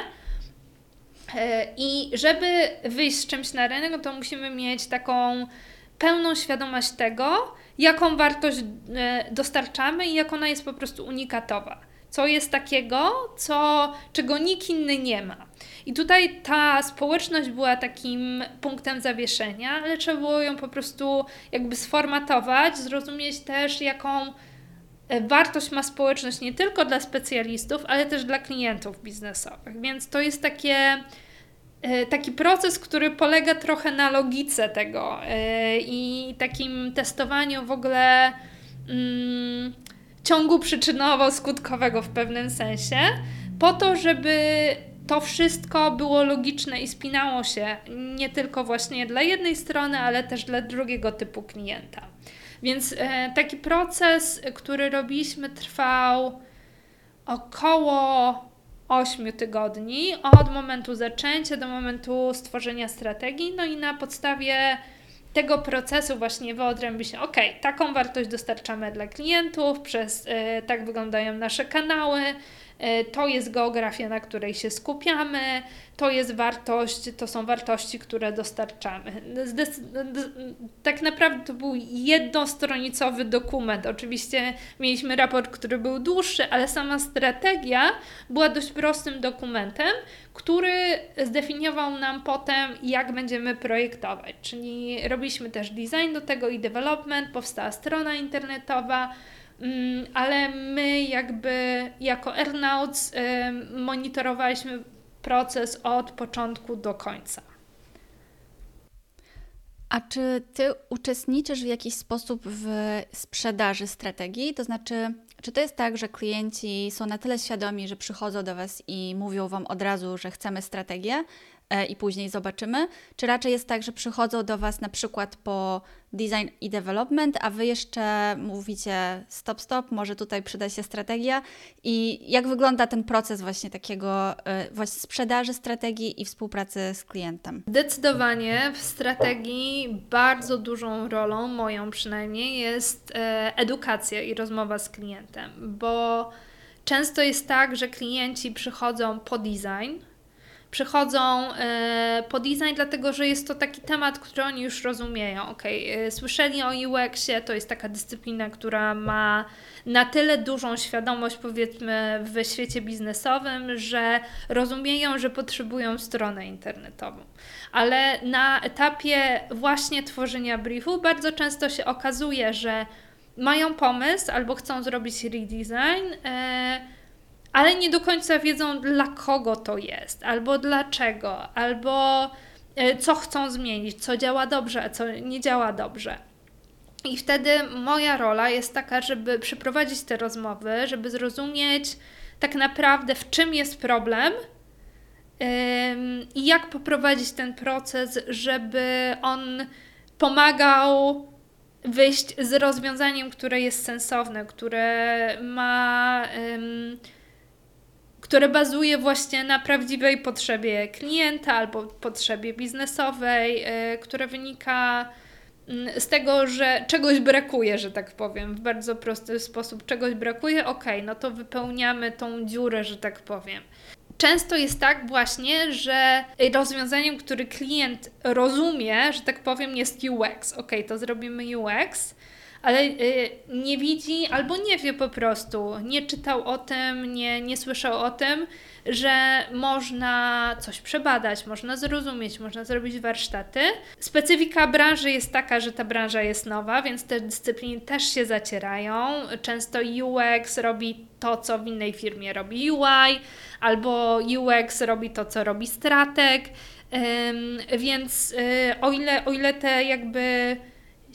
I żeby wyjść z czymś na rynek, to musimy mieć taką pełną świadomość tego, jaką wartość e, dostarczamy i jak ona jest po prostu unikatowa. Co jest takiego, co, czego nikt inny nie ma. I tutaj ta społeczność była takim punktem zawieszenia, ale trzeba było ją po prostu jakby sformatować, zrozumieć też, jaką e, wartość ma społeczność nie tylko dla specjalistów, ale też dla klientów biznesowych. Więc to jest takie taki proces, który polega trochę na logice tego e, i takim testowaniu w ogóle mm, ciągu przyczynowo-skutkowego w pewnym sensie, po to, żeby to wszystko było logiczne i spinało się nie tylko właśnie dla jednej strony, ale też dla drugiego typu klienta. Więc e, taki proces, który robiliśmy, trwał około 8 tygodni od momentu zaczęcia do momentu stworzenia strategii. No i na podstawie tego procesu właśnie wyodrębi się, ok, taką wartość dostarczamy dla klientów, przez y, tak wyglądają nasze kanały, to jest geografia, na której się skupiamy, to jest wartość, to są wartości, które dostarczamy. tak naprawdę to był jednostronicowy dokument. Oczywiście mieliśmy raport, który był dłuższy, ale sama strategia była dość prostym dokumentem, który zdefiniował nam potem, jak będziemy projektować. Czyli robiliśmy też design do tego i development, powstała strona internetowa, ale my jakby jako Airnauts monitorowaliśmy proces od początku do końca. A czy ty uczestniczysz w jakiś sposób w sprzedaży strategii? To znaczy, czy to jest tak, że klienci są na tyle świadomi, że przychodzą do Was i mówią Wam od razu, że chcemy strategię, E, i później zobaczymy? Czy raczej jest tak, że przychodzą do Was na przykład po design i development, a Wy jeszcze mówicie stop, stop, może tutaj przyda się strategia i jak wygląda ten proces właśnie takiego e, właśnie sprzedaży strategii i współpracy z klientem? Zdecydowanie w strategii bardzo dużą rolą, moją przynajmniej, jest e, edukacja i rozmowa z klientem, bo często jest tak, że klienci przychodzą po design, przychodzą e, po design, dlatego że jest to taki temat, który oni już rozumieją. Okay, e, słyszeli o UX-ie, to jest taka dyscyplina, która ma na tyle dużą świadomość, powiedzmy, w świecie biznesowym, że rozumieją, że potrzebują stronę internetową. Ale na etapie właśnie tworzenia briefu bardzo często się okazuje, że mają pomysł albo chcą zrobić redesign. Ale nie do końca wiedzą, dla kogo to jest, albo dlaczego, albo e, co chcą zmienić, co działa dobrze, a co nie działa dobrze. I wtedy moja rola jest taka, żeby przeprowadzić te rozmowy, żeby zrozumieć tak naprawdę, w czym jest problem i jak poprowadzić ten proces, żeby on pomagał wyjść z rozwiązaniem, które jest sensowne, które ma które bazuje właśnie na prawdziwej potrzebie klienta albo potrzebie biznesowej, yy, które wynika mm, z tego, że czegoś brakuje, że tak powiem, w bardzo prosty sposób czegoś brakuje, ok, no to wypełniamy tą dziurę, że tak powiem. Często jest tak właśnie, że rozwiązaniem, który klient rozumie, że tak powiem, jest UX. Ok, to zrobimy UX, ale y, nie widzi albo nie wie po prostu, nie czytał o tym, nie, nie słyszał o tym, że można coś przebadać, można zrozumieć, można zrobić warsztaty. Specyfika branży jest taka, że ta branża jest nowa, więc te dyscypliny też się zacierają. Często UX robi to, co w innej firmie robi UI, albo UX robi to, co robi strateg. Więc y, o ile, o ile te jakby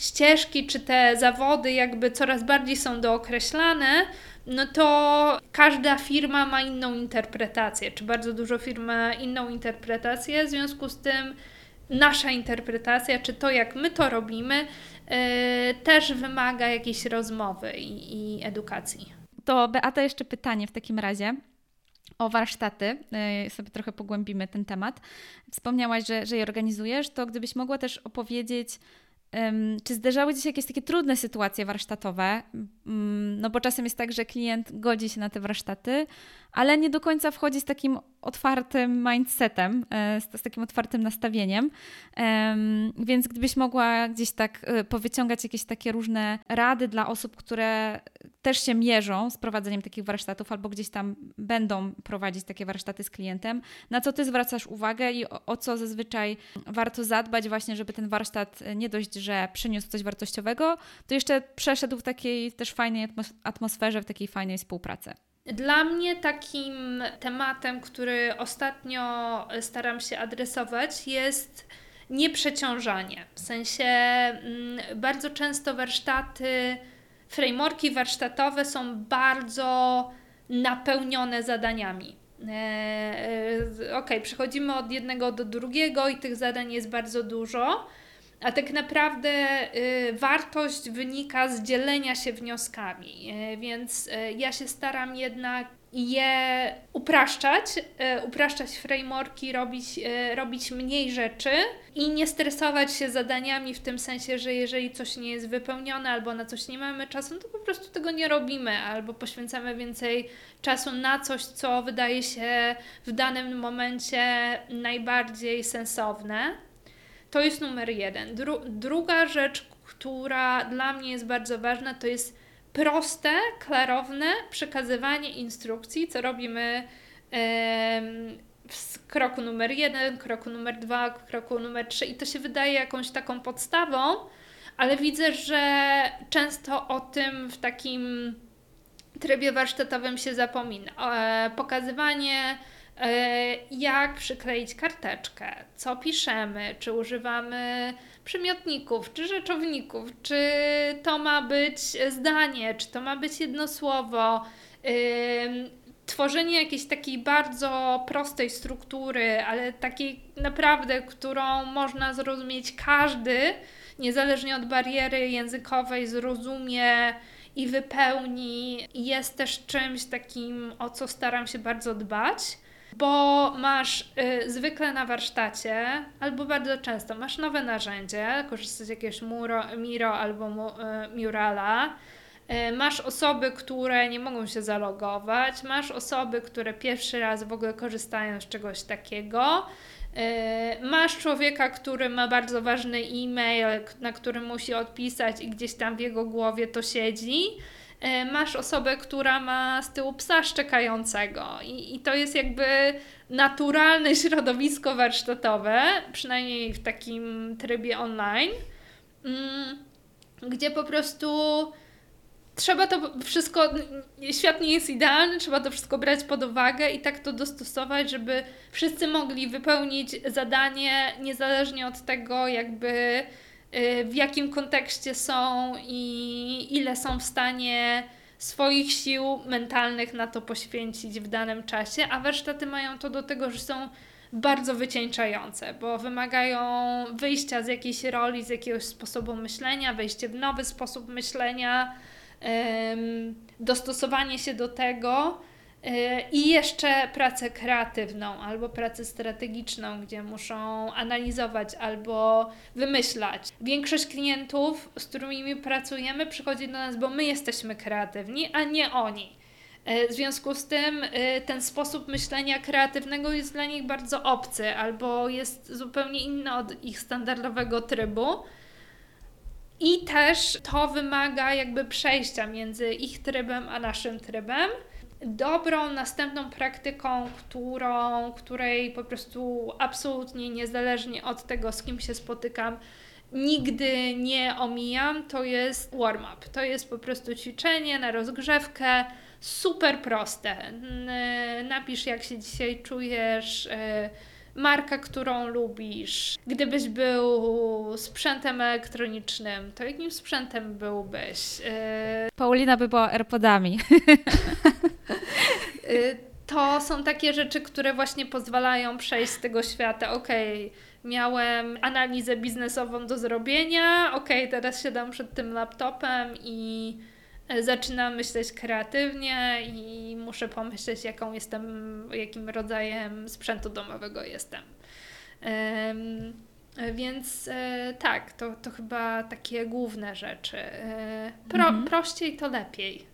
ścieżki czy te zawody jakby coraz bardziej są dookreślane, no to każda firma ma inną interpretację, czy bardzo dużo firm ma inną interpretację, w związku z tym nasza interpretacja, czy to jak my to robimy, yy, też wymaga jakiejś rozmowy i, i edukacji. To Beata, jeszcze pytanie w takim razie o warsztaty, yy, sobie trochę pogłębimy ten temat. Wspomniałaś, że, że je organizujesz, to gdybyś mogła też opowiedzieć, czy zdarzały Ci się jakieś takie trudne sytuacje warsztatowe? Mm, no bo czasem jest tak, że klient godzi się na te warsztaty, ale nie do końca wchodzi z takim otwartym mindsetem, e, z, z takim otwartym nastawieniem. Więc gdybyś mogła gdzieś tak e, powyciągać jakieś takie różne rady dla osób, które też się mierzą z prowadzeniem takich warsztatów albo gdzieś tam będą prowadzić takie warsztaty z klientem, na co ty zwracasz uwagę i o, o co zazwyczaj warto zadbać właśnie, żeby ten warsztat nie dość, że przyniósł coś wartościowego, to jeszcze przeszedł w takiej też fajnej atmosferze, w takiej fajnej współpracy. Dla mnie takim tematem, który ostatnio staram się adresować, jest nieprzeciążanie. W sensie mm, bardzo często warsztaty, frameworki warsztatowe są bardzo napełnione zadaniami. E, e, ok, przechodzimy od jednego do drugiego i tych zadań jest bardzo dużo a tak naprawdę y, wartość wynika z dzielenia się wnioskami, y, więc y, ja się staram jednak je upraszczać, upraszczać frameworki, robić, robić mniej rzeczy i nie stresować się zadaniami w tym sensie, że jeżeli coś nie jest wypełnione albo na coś nie mamy czasu, no to po prostu tego nie robimy albo poświęcamy więcej czasu na coś, co wydaje się w danym momencie najbardziej sensowne. To jest numer jeden. Dru druga rzecz, która dla mnie jest bardzo ważna, to jest proste, klarowne przekazywanie instrukcji, co robimy w kroku numer jeden, kroku numer dwa, kroku numer trzy i to się wydaje jakąś taką podstawą, ale widzę, że często o tym w takim trybie warsztatowym się zapomina. E, pokazywanie jak przykleić karteczkę, co piszemy, czy używamy przymiotników, czy rzeczowników, czy to ma być zdanie, czy to ma być jedno słowo. Tworzenie jakiejś takiej bardzo prostej struktury, ale takiej naprawdę, którą można zrozumieć każdy, niezależnie od bariery językowej, zrozumie i wypełni, jest też czymś takim, o co staram się bardzo dbać bo masz y, zwykle na warsztacie, albo bardzo często masz nowe narzędzie, korzystasz z jakiegoś Muro, Miro albo mu, y, Murala, y, masz osoby, które nie mogą się zalogować, masz osoby, które pierwszy raz w ogóle korzystają z czegoś takiego, y, masz człowieka, który ma bardzo ważny e-mail, na który musi odpisać i gdzieś tam w jego głowie to siedzi. E, masz osobę, która ma z tyłu psa szczekającego i, i to jest jakby naturalne środowisko warsztatowe, przynajmniej w takim trybie online, mm, gdzie po prostu trzeba to wszystko, świat nie jest idealny, trzeba to wszystko brać pod uwagę i tak to dostosować, żeby wszyscy mogli wypełnić zadanie niezależnie od tego, jakby w jakim kontekście są i ile są w stanie swoich sił mentalnych na to poświęcić w danym czasie, a warsztaty mają to do tego, że są bardzo wycieńczające, bo wymagają wyjścia z jakiejś roli, z jakiegoś sposobu myślenia, wejście w nowy sposób myślenia, dostosowanie się do tego i jeszcze pracę kreatywną albo pracę strategiczną, gdzie muszą analizować albo wymyślać. Większość klientów, z którymi pracujemy, przychodzi do nas, bo my jesteśmy kreatywni, a nie oni. E, w związku z tym e, ten sposób myślenia kreatywnego jest dla nich bardzo obcy albo jest zupełnie inny od ich standardowego trybu. I też to wymaga jakby przejścia między ich trybem a naszym trybem. Dobrą następną praktyką, którą, której po prostu absolutnie niezależnie od tego, z kim się spotykam, nigdy nie omijam, to jest warm-up. To jest po prostu ćwiczenie na rozgrzewkę, super proste. Napisz, jak się dzisiaj czujesz, e, markę, którą lubisz. Gdybyś był sprzętem elektronicznym, to jakim sprzętem byłbyś? E, Paulina by była AirPodami. E, to są takie rzeczy, które właśnie pozwalają przejść z tego świata. Okej. Okay miałem analizę biznesową do zrobienia, ok, teraz siadam przed tym laptopem i e, zaczynam myśleć kreatywnie i muszę pomyśleć, jaką jestem, jakim rodzajem sprzętu domowego jestem. Więc e, tak, to, to chyba takie główne rzeczy. E, pro, mhm. Prościej to lepiej.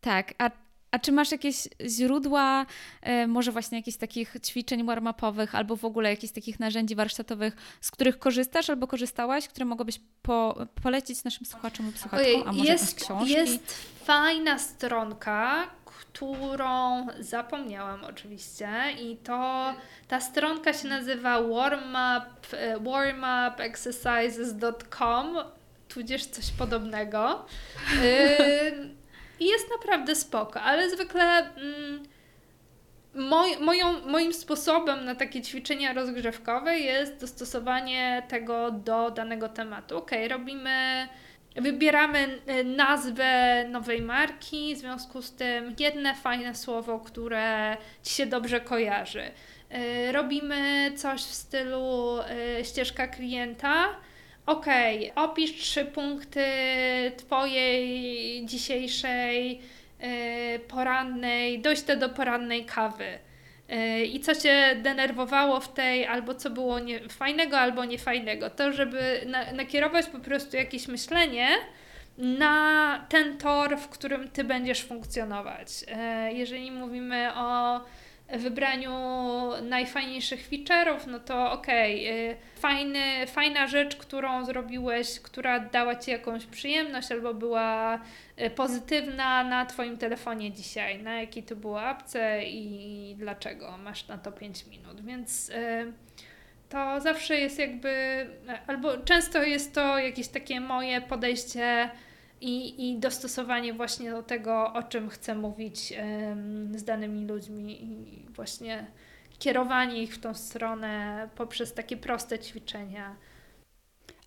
Tak, a a czy masz jakieś źródła, e, może właśnie jakichś takich ćwiczeń warm-upowych, albo w ogóle jakichś takich narzędzi warsztatowych, z których korzystasz albo korzystałaś, które mogłabyś po, polecić naszym słuchaczom lub słuchaczkom, Ojej, a może jest, książki? Jest fajna stronka, którą zapomniałam oczywiście i to ta stronka się nazywa warmup, e, warmupexercises.com tudzież coś podobnego. I jest naprawdę spoko, ale zwykle mm, moj, moją, moim sposobem na takie ćwiczenia rozgrzewkowe jest dostosowanie tego do danego tematu. Ok, robimy, wybieramy y, nazwę nowej marki, w związku z tym jedne fajne słowo, które Ci się dobrze kojarzy. Y, robimy coś w stylu y, ścieżka klienta, Okej, okay, opisz trzy punkty Twojej dzisiejszej yy, porannej, dojście do porannej kawy. Yy, I co Cię denerwowało w tej, albo co było nie, fajnego, albo niefajnego. To, żeby na, nakierować po prostu jakieś myślenie na ten tor, w którym Ty będziesz funkcjonować. Yy, jeżeli mówimy o wybraniu najfajniejszych feature'ów, no to okej, okay, fajna rzecz, którą zrobiłeś, która dała Ci jakąś przyjemność albo była y, pozytywna na Twoim telefonie dzisiaj, na jakiej to było apce i dlaczego, masz na to 5 minut, więc y, to zawsze jest jakby, albo często jest to jakieś takie moje podejście i, i dostosowanie właśnie do tego, o czym chcę mówić z danymi ludźmi i właśnie kierowanie ich w tą stronę poprzez takie proste ćwiczenia.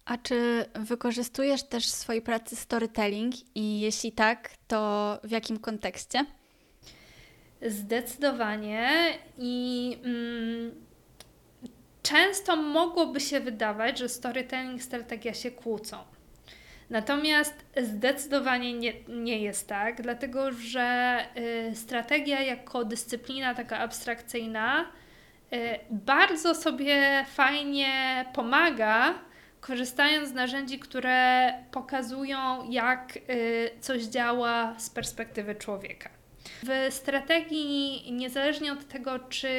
A czy wykorzystujesz też w swojej pracy storytelling i jeśli tak, to w jakim kontekście? Zdecydowanie i mm, często mogłoby się wydawać, że storytelling i strategia się kłócą. Natomiast zdecydowanie nie, nie jest tak, dlatego że y, strategia jako dyscyplina taka abstrakcyjna y, bardzo sobie fajnie pomaga, korzystając z narzędzi, które pokazują, jak y, coś działa z perspektywy człowieka. W strategii, niezależnie od tego, czy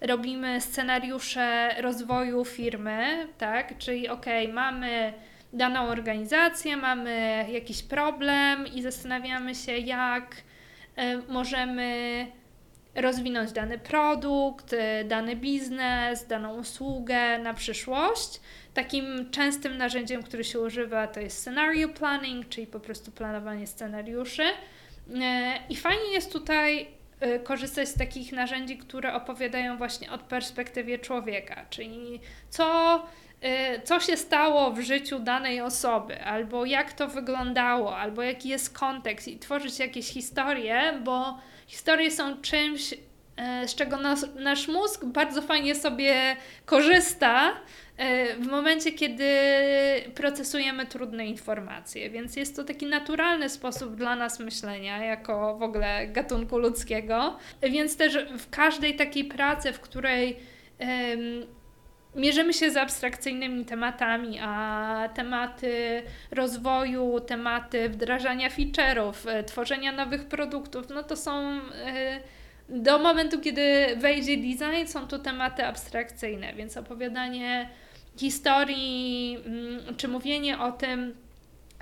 robimy scenariusze rozwoju firmy, tak, czyli ok, mamy daną organizację, mamy jakiś problem i zastanawiamy się, jak e, możemy rozwinąć dany produkt, e, dany biznes, daną usługę na przyszłość. Takim częstym narzędziem, który się używa, to jest scenario planning, czyli po prostu planowanie scenariuszy. E, I fajnie jest tutaj korzystać z takich narzędzi, które opowiadają właśnie od perspektywy człowieka, czyli co co się stało w życiu danej osoby, albo jak to wyglądało, albo jaki jest kontekst i tworzyć jakieś historie, bo historie są czymś, y, z czego nas, nasz mózg bardzo fajnie sobie korzysta y, w momencie, kiedy procesujemy trudne informacje. Więc jest to taki naturalny sposób dla nas myślenia, jako w ogóle gatunku ludzkiego. Więc też w każdej takiej pracy, w której mierzymy się z abstrakcyjnymi tematami, a tematy rozwoju, tematy wdrażania feature'ów, e, tworzenia nowych produktów, no to są e, do momentu, kiedy wejdzie design, są to tematy abstrakcyjne, więc opowiadanie historii, mm, czy mówienie o tym,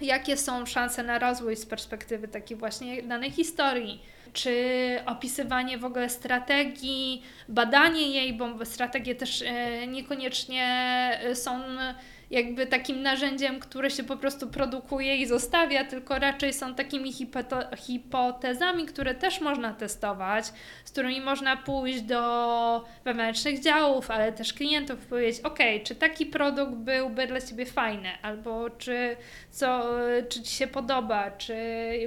jakie są szanse na rozwój z perspektywy takiej właśnie danej historii, czy opisywanie w ogóle strategii, badanie jej, bo strategie też e, niekoniecznie e, są jakby takim narzędziem, które się po prostu produkuje i zostawia, tylko raczej są takimi hipotezami, które też można testować, z którymi można pójść do wewnętrznych działów, ale też klientów powiedzieć, ok, czy taki produkt byłby dla Ciebie fajny, albo czy, co, czy Ci się podoba, czy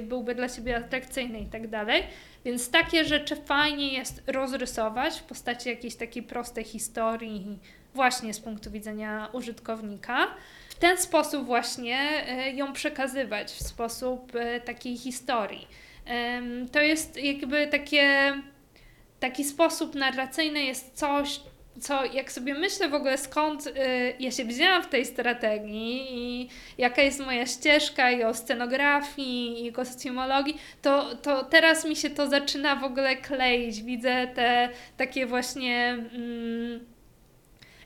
byłby dla Ciebie atrakcyjny? I tak dalej. Więc takie rzeczy fajnie jest rozrysować w postaci jakiejś takiej prostej historii, właśnie z punktu widzenia użytkownika. W ten sposób właśnie e, ją przekazywać, w sposób e, takiej historii. To jest jakby takie, taki sposób narracyjny jest coś, co jak sobie myślę w ogóle skąd y, ja się wzięłam w tej strategii i jaka jest moja ścieżka i o scenografii i kostiumologii, to, to teraz mi się to zaczyna w ogóle kleić. Widzę te takie właśnie mm,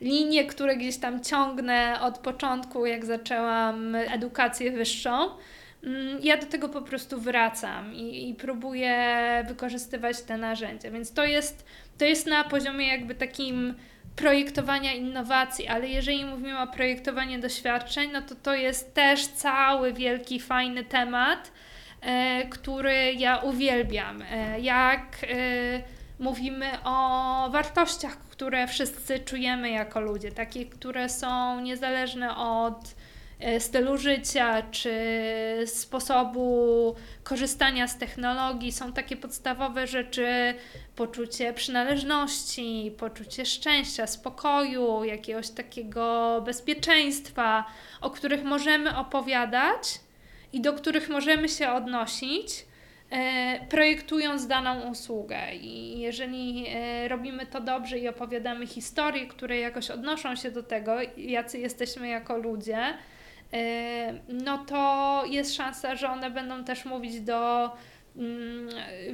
linie, które gdzieś tam ciągnę od początku, jak zaczęłam edukację wyższą. Mm, ja do tego po prostu wracam i, i próbuję wykorzystywać te narzędzia. Więc to jest, to jest na poziomie jakby takim projektowania innowacji, ale jeżeli mówimy o projektowaniu doświadczeń, no to to jest też cały wielki, fajny temat, e, który ja uwielbiam. E, jak e, mówimy o wartościach, które wszyscy czujemy jako ludzie, takie, które są niezależne od e, stylu życia czy sposobu korzystania z technologii. Są takie podstawowe rzeczy, poczucie przynależności, poczucie szczęścia, spokoju, jakiegoś takiego bezpieczeństwa, o których możemy opowiadać i do których możemy się odnosić projektując daną usługę. I jeżeli e, robimy to dobrze i opowiadamy historie, które jakoś odnoszą się do tego, jacy jesteśmy jako ludzie, e, no to jest szansa, że one będą też mówić do mm,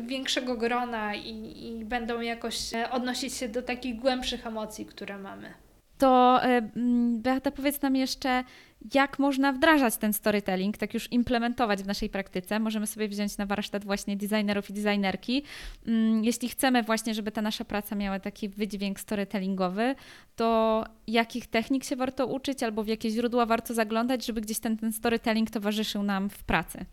większego grona i, i będą jakoś odnosić się do takich głębszych emocji, które mamy. To Beata, powiedz nam jeszcze, jak można wdrażać ten storytelling, tak już implementować w naszej praktyce. Możemy sobie wziąć na warsztat właśnie designerów i designerki. Mm, jeśli chcemy właśnie, żeby ta nasza praca miała taki wydźwięk storytellingowy, to jakich technik się warto uczyć albo w jakie źródła warto zaglądać, żeby gdzieś ten, ten storytelling towarzyszył nam w pracy?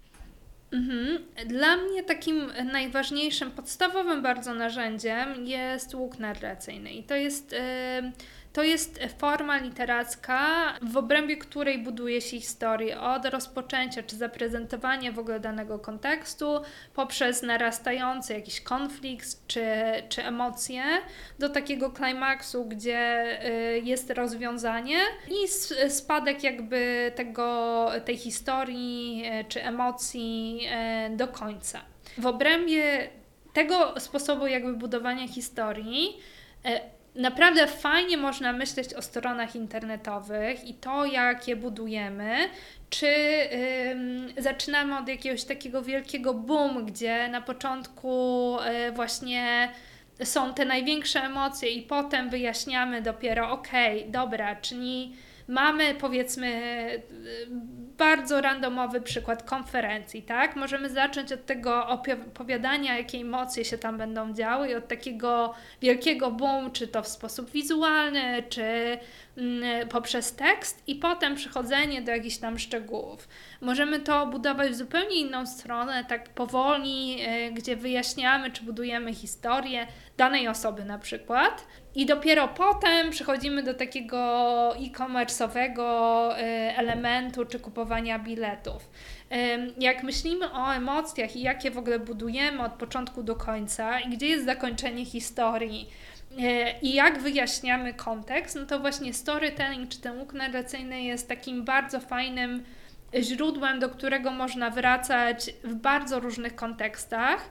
Mhm. Dla mnie takim najważniejszym, podstawowym bardzo narzędziem jest łuk narracyjny. I to jest. To jest forma literacka, w obrębie której buduje się historię od rozpoczęcia czy zaprezentowania w ogóle danego kontekstu, poprzez narastający jakiś konflikt czy, czy emocje, do takiego klimaksu, gdzie y, jest rozwiązanie i spadek jakby tego, tej historii y, czy emocji y, do końca. W obrębie tego sposobu jakby budowania historii naprawdę fajnie można myśleć o stronach internetowych i to, jak je budujemy, czy zaczynamy od jakiegoś takiego wielkiego boom, gdzie na początku y, właśnie są te największe emocje i potem wyjaśniamy dopiero, okej, okay, dobra, czyli mamy powiedzmy bardzo randomowy przykład konferencji, tak? Możemy zacząć od tego opowiadania, jakie emocje się tam będą działy i od takiego wielkiego boom, czy to w sposób wizualny, czy mm, poprzez tekst i potem przechodzenie do jakichś tam szczegółów. Możemy to budować w zupełnie inną stronę, tak powoli, e, gdzie wyjaśniamy, czy budujemy historię danej osoby na przykład. I dopiero potem przechodzimy do takiego e-commerce'owego e, elementu, czy kupowania biletów. Jak myślimy o emocjach i jakie w ogóle budujemy od początku do końca i gdzie jest zakończenie historii, e, i jak wyjaśniamy kontekst, no to właśnie storytelling czy ten łuk narracyjny jest takim bardzo fajnym źródłem, do którego można wracać w bardzo różnych kontekstach,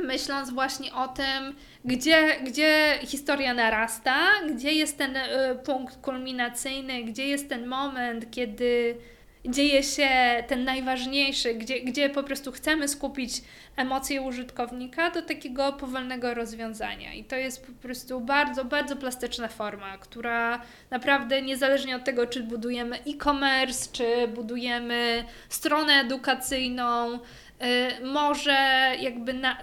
myśląc właśnie o tym, gdzie, gdzie historia narasta, gdzie jest ten y, punkt kulminacyjny, gdzie jest ten moment, kiedy dzieje się ten najważniejszy, gdzie, gdzie po prostu chcemy skupić emocje użytkownika do takiego powolnego rozwiązania. I to jest po prostu bardzo, bardzo plastyczna forma, która naprawdę niezależnie od tego, czy budujemy e-commerce, czy budujemy stronę edukacyjną, yy, może jakby na,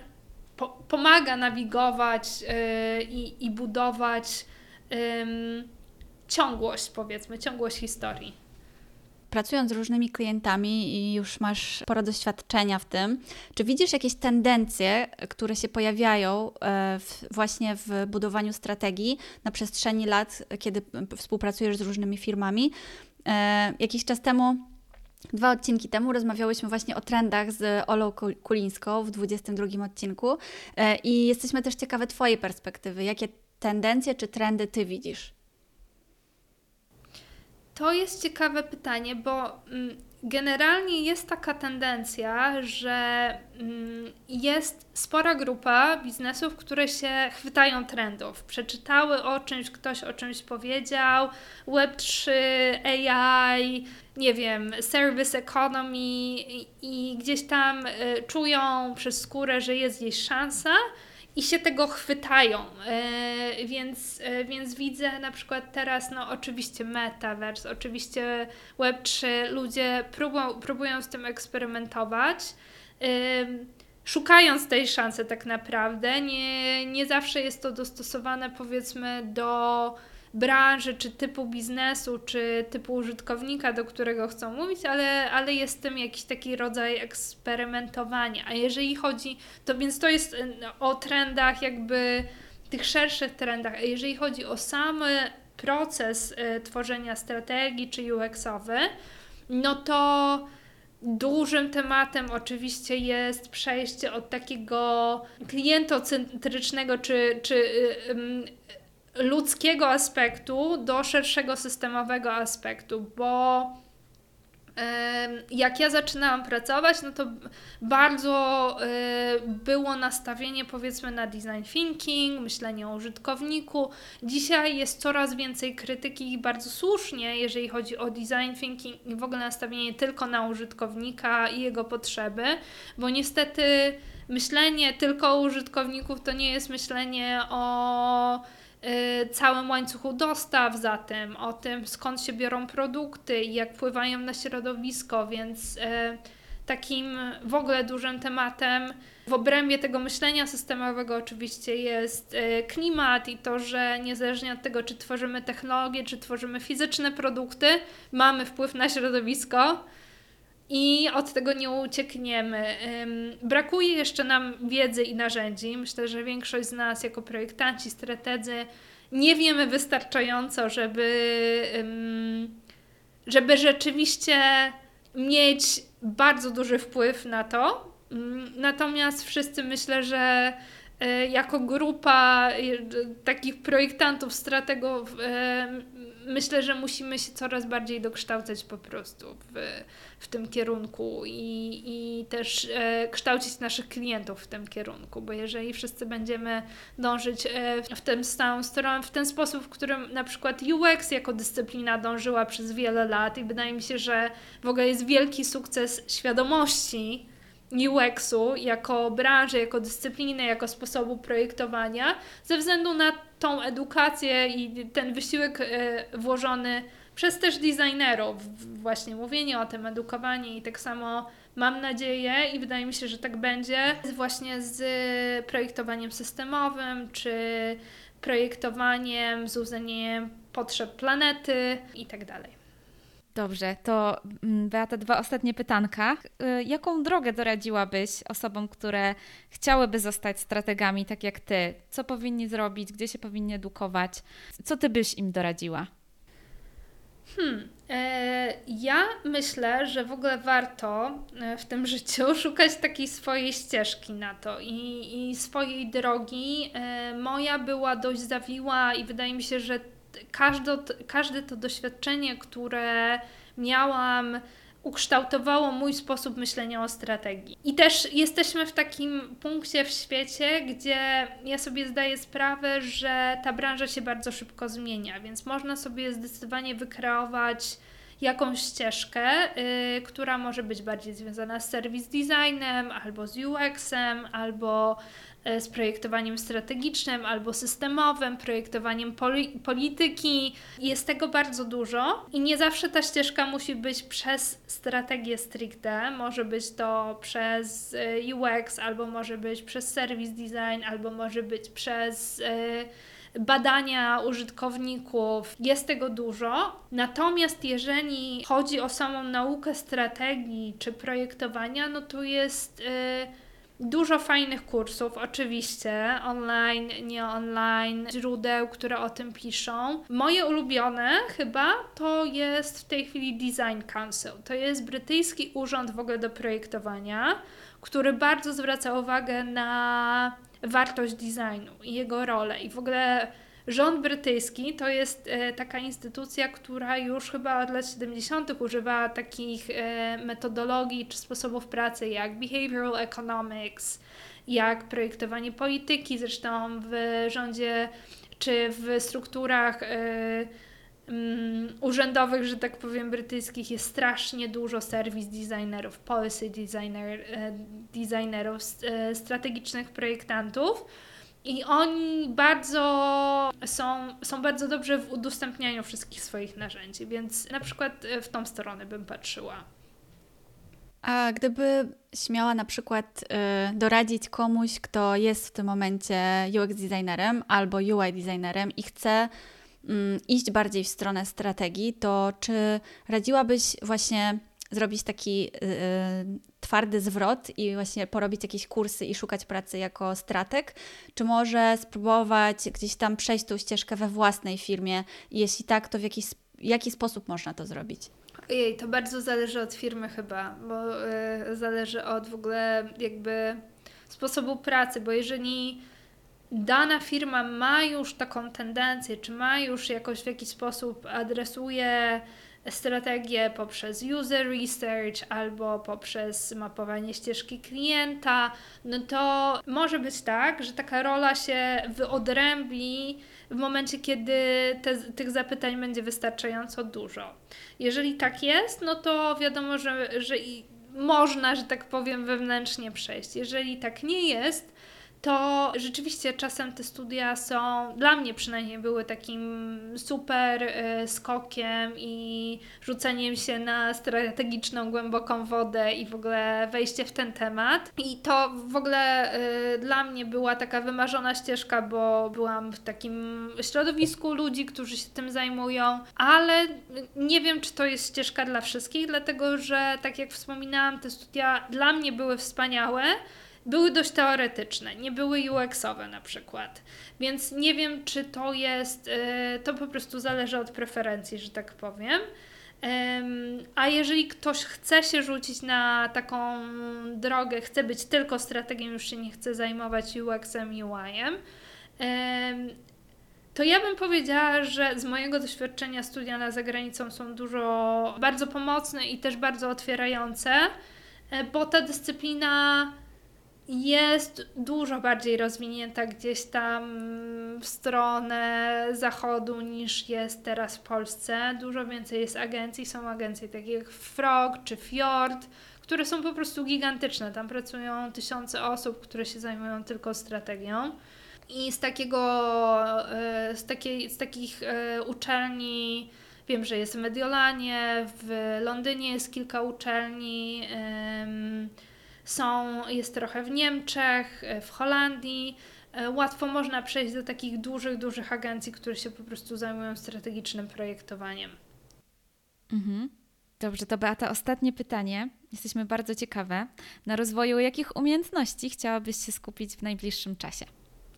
po, pomaga nawigować yy, i, budować yy, ciągłość, powiedzmy, ciągłość historii pracując z różnymi klientami i już masz sporo doświadczenia w tym, czy widzisz jakieś tendencje, które się pojawiają e, w, właśnie w budowaniu strategii na przestrzeni lat, kiedy współpracujesz z różnymi firmami? E, jakiś czas temu Dwa odcinki temu rozmawiałyśmy właśnie o trendach z Olą Kulińską w 22 odcinku e, i jesteśmy też ciekawe Twojej perspektywy. Jakie tendencje czy trendy Ty widzisz? To jest ciekawe pytanie, bo mm, generalnie jest taka tendencja, że mm, jest spora grupa biznesów, które się chwytają trendów. Przeczytały o czymś, ktoś o czymś powiedział, Web3, AI, nie wiem, service economy i gdzieś tam y, czują przez skórę, że jest gdzieś szansa i się tego chwytają. E, więc, e, więc widzę na przykład teraz, no oczywiście metaverse, oczywiście Web3, ludzie próbują, próbują z tym eksperymentować. Szukając tej szansy, tak naprawdę. Nie, nie zawsze jest to dostosowane, powiedzmy, do branży, czy typu biznesu, czy typu użytkownika, do którego chcą mówić, ale, ale jest tym jakiś taki rodzaj eksperymentowania. A jeżeli chodzi, to więc to jest y, o trendach, jakby tych szerszych trendach, a jeżeli chodzi o sam proces y, tworzenia strategii czy UX-owy, no to dużym tematem oczywiście jest przejście od takiego klientocentrycznego czy, czy y, ludzkiego aspektu do szerszego systemowego aspektu, bo jak ja zaczynałam pracować, no to bardzo e, było nastawienie powiedzmy na design thinking, myślenie o użytkowniku. Dzisiaj jest coraz więcej krytyki i bardzo słusznie, jeżeli chodzi o design thinking i w ogóle nastawienie tylko na użytkownika i jego potrzeby, bo niestety myślenie tylko o użytkowników to nie jest myślenie o całym łańcuchu dostaw zatem, o tym skąd się biorą produkty i jak wpływają na środowisko, więc y, takim w ogóle dużym tematem w obrębie tego myślenia systemowego oczywiście jest y, klimat i to, że niezależnie od tego, czy tworzymy technologie, czy tworzymy fizyczne produkty, mamy wpływ na środowisko i od tego nie uciekniemy. Brakuje jeszcze nam wiedzy i narzędzi. Myślę, że większość z nas, jako projektanci, strategzy, nie wiemy wystarczająco, żeby, żeby rzeczywiście mieć bardzo duży wpływ na to. Natomiast wszyscy myślę, że e, jako grupa e, takich projektantów, strategów, e, myślę, że musimy się coraz bardziej dokształcać po prostu w, w tym kierunku i, i też e, kształcić naszych klientów w tym kierunku, bo jeżeli wszyscy będziemy dążyć e, w tę samą stronę, w ten sposób, w którym na przykład UX jako dyscyplina dążyła przez wiele lat i wydaje mi się, że w ogóle jest wielki sukces świadomości, UX-u jako branży, jako dyscypliny, jako sposobu projektowania, ze względu na tą edukację i ten wysiłek e, włożony przez też designerów, właśnie mówienie o tym, edukowanie i tak samo mam nadzieję i wydaje mi się, że tak będzie, właśnie z projektowaniem systemowym, czy projektowaniem z uwzględnieniem potrzeb planety i tak dalej. Dobrze, to mm, Beata, dwa ostatnie pytanka. Y, jaką drogę doradziłabyś osobom, które chciałyby zostać strategami tak jak ty? Co powinni zrobić, gdzie się powinni edukować? Co ty byś im doradziła? Hmm, e, ja myślę, że w ogóle warto e, w tym życiu szukać takiej swojej ścieżki na to i, i swojej drogi. E, moja była dość zawiła i wydaje mi się, że każde, każde to doświadczenie, które miałam, ukształtowało mój sposób myślenia o strategii. I też jesteśmy w takim punkcie w świecie, gdzie ja sobie zdaję sprawę, że ta branża się bardzo szybko zmienia, więc można sobie zdecydowanie wykreować jakąś ścieżkę, y, która może być bardziej związana z service designem, albo z UX-em, albo z projektowaniem strategicznym albo systemowym, projektowaniem poli polityki. Jest tego bardzo dużo i nie zawsze ta ścieżka musi być przez strategię stricte. Może być to przez y, UX, albo może być przez service design, albo może być przez badania użytkowników, jest tego dużo. Natomiast jeżeli chodzi o samą naukę strategii czy projektowania, no to jest. Yy, Dużo fajnych kursów, oczywiście, online, nie online, źródeł, które o tym piszą. Moje ulubione chyba to jest w tej chwili Design Council. To jest brytyjski urząd w ogóle do projektowania, który bardzo zwraca uwagę na wartość designu i jego rolę. I w ogóle rząd brytyjski to jest e, taka instytucja, która już chyba od lat 70. używa takich e, metodologii czy sposobów pracy jak behavioral economics, jak projektowanie polityki, zresztą w rządzie czy w strukturach e, um, urzędowych, że tak powiem, brytyjskich jest strasznie dużo serwis designerów, policy designer, designerów, strategicznych projektantów. I oni bardzo są, są bardzo dobrze w udostępnianiu wszystkich swoich narzędzi, więc na przykład e, w tą stronę bym patrzyła. A gdyby śmiała na przykład y, doradzić komuś, kto jest w tym momencie UX designerem albo UI designerem i chce Mm, iść bardziej w stronę strategii, to czy radziłabyś właśnie zrobić taki yy, twardy zwrot i właśnie porobić jakieś kursy i szukać pracy jako strateg, czy może spróbować gdzieś tam przejść tą ścieżkę we własnej firmie jeśli tak, to w jaki, jaki sposób można to zrobić? Ojej, to bardzo zależy od firmy chyba, bo yy, zależy od w ogóle jakby sposobu pracy, bo jeżeli dana firma ma już taką tendencję, czy ma już jakoś w jakiś sposób adresuje strategię poprzez user research albo poprzez mapowanie ścieżki klienta, no to może być tak, że taka rola się wyodrębni w momencie, kiedy te, tych zapytań będzie wystarczająco dużo. Jeżeli tak jest, no to wiadomo, że, że i można, że tak powiem, wewnętrznie przejść. Jeżeli tak nie jest, to rzeczywiście czasem te studia są, dla mnie przynajmniej były takim super y, skokiem i rzuceniem się na strategiczną, głęboką wodę i w ogóle wejście w ten temat. I to w ogóle y, dla mnie była taka wymarzona ścieżka, bo byłam w takim środowisku ludzi, którzy się tym zajmują, ale nie wiem, czy to jest ścieżka dla wszystkich, dlatego że tak jak wspominałam, te studia dla mnie były wspaniałe były dość teoretyczne, nie były UX-owe na przykład. Więc nie wiem, czy to jest, y, to po prostu zależy od preferencji, że tak powiem. A jeżeli ktoś chce się rzucić na taką drogę, chce być tylko strategiem, już się nie chce zajmować UX-em, UI-em, to ja bym powiedziała, że z mojego doświadczenia studia na zagranicą są dużo bardzo pomocne i też bardzo otwierające, e, bo ta dyscyplina jest dużo bardziej rozwinięta gdzieś tam w stronę zachodu niż jest teraz w Polsce. Dużo więcej jest agencji, są agencje takie jak Frog czy Fjord, które są po prostu gigantyczne. Tam pracują tysiące osób, które się zajmują tylko strategią. I z takiego, e, z, takiej, z takich e, uczelni wiem, że jest w Mediolanie, w Londynie jest kilka uczelni są, jest trochę w Niemczech, e, w Holandii. E, łatwo można przejść do takich dużych, dużych agencji, które się po prostu zajmują strategicznym projektowaniem. Mhm. Dobrze, to Beata, ostatnie pytanie. Jesteśmy bardzo ciekawe. Na rozwoju jakich umiejętności chciałabyś się skupić w najbliższym czasie?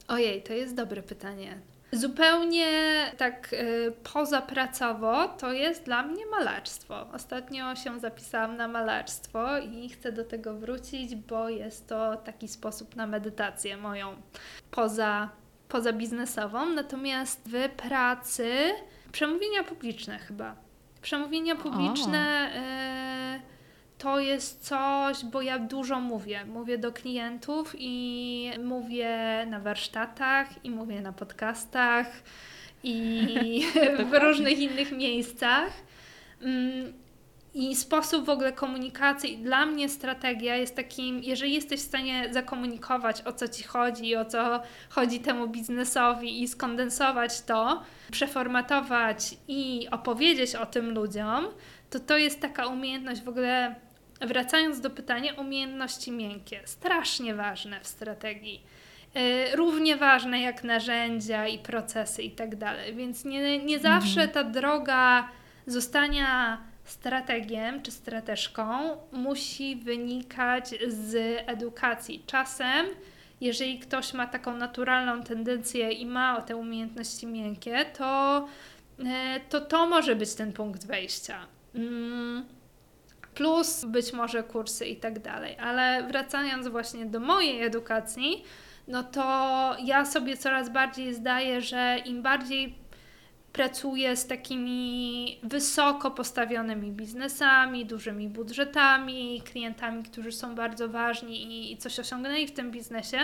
Ojej, to jest dobre pytanie. Zupełnie tak y, pozapracowo to jest dla mnie malarstwo. Ostatnio się zapisałam na malarstwo i chcę do tego wrócić, bo jest to taki sposób na medytację moją poza, poza biznesową. Natomiast w pracy przemówienia publiczne chyba. Przemówienia publiczne. Y, to jest coś, bo ja dużo mówię. Mówię do klientów i mówię na warsztatach, i mówię na podcastach, i w różnych innych miejscach. Mm, I sposób w ogóle komunikacji, dla mnie strategia jest takim, jeżeli jesteś w stanie zakomunikować o co ci chodzi, o co chodzi temu biznesowi i skondensować to, przeformatować i opowiedzieć o tym ludziom, to to jest taka umiejętność w ogóle, wracając do pytania, umiejętności miękkie, strasznie ważne w strategii. Yy, równie ważne jak narzędzia i procesy i tak dalej. Więc nie, nie zawsze ta droga zostania strategiem czy strateżką musi wynikać z edukacji. Czasem, jeżeli ktoś ma taką naturalną tendencję i ma o te umiejętności miękkie, to e, to, to może być ten punkt wejścia. Mm, plus być może kursy i tak dalej. Ale wracając właśnie do mojej edukacji, no to ja sobie coraz bardziej zdaję, że im bardziej pracuję z takimi wysoko postawionymi biznesami, dużymi budżetami, klientami, którzy są bardzo ważni i coś osiągnęli w tym biznesie,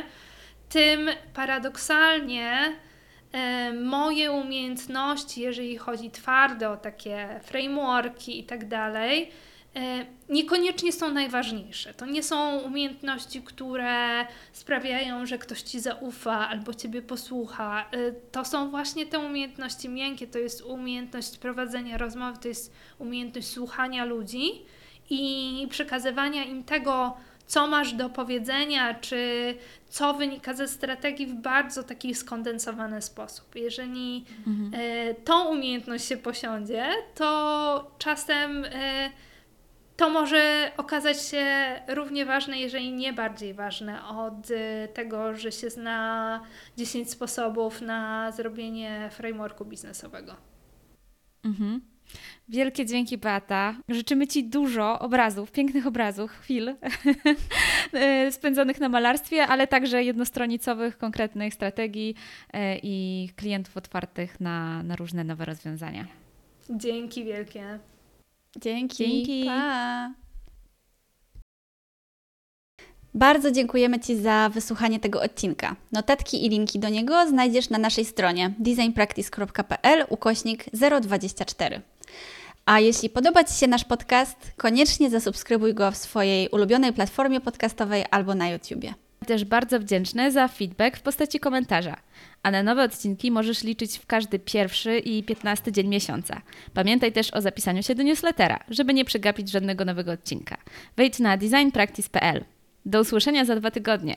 tym paradoksalnie e, moje umiejętności, jeżeli chodzi twarde o takie frameworki i tak dalej, niekoniecznie są najważniejsze. To nie są umiejętności, które sprawiają, że ktoś ci zaufa albo ciebie posłucha. E, to są właśnie te umiejętności miękkie, to jest umiejętność prowadzenia rozmowy, to jest umiejętność słuchania ludzi i przekazywania im tego, co masz do powiedzenia, czy co wynika ze strategii w bardzo taki skondensowany sposób. Jeżeli mhm. E, tą umiejętność się posiądzie, to czasem to może okazać się równie ważne, jeżeli nie bardziej ważne od y, tego, że się zna 10 sposobów na zrobienie frameworku biznesowego. Mhm. Wielkie dzięki, Beata. Życzymy Ci dużo obrazów, pięknych obrazów, chwil y, spędzonych na malarstwie, ale także jednostronicowych, konkretnych strategii y, i klientów otwartych na, na różne nowe rozwiązania. Dzięki wielkie. Dzięki. Dzięki. Pa. Bardzo dziękujemy Ci za wysłuchanie tego odcinka. Notatki i linki do niego znajdziesz na naszej stronie designpractice.pl ukośnik 024. A jeśli podoba Ci się nasz podcast, koniecznie zasubskrybuj go w swojej ulubionej platformie podcastowej albo na YouTubie też bardzo wdzięczne za feedback w postaci komentarza. A na nowe odcinki możesz liczyć w każdy pierwszy i piętnasty dzień miesiąca. Pamiętaj też o zapisaniu się do newslettera, żeby nie przegapić żadnego nowego odcinka. Wejdź na designpractice.pl. Do usłyszenia za dwa tygodnie.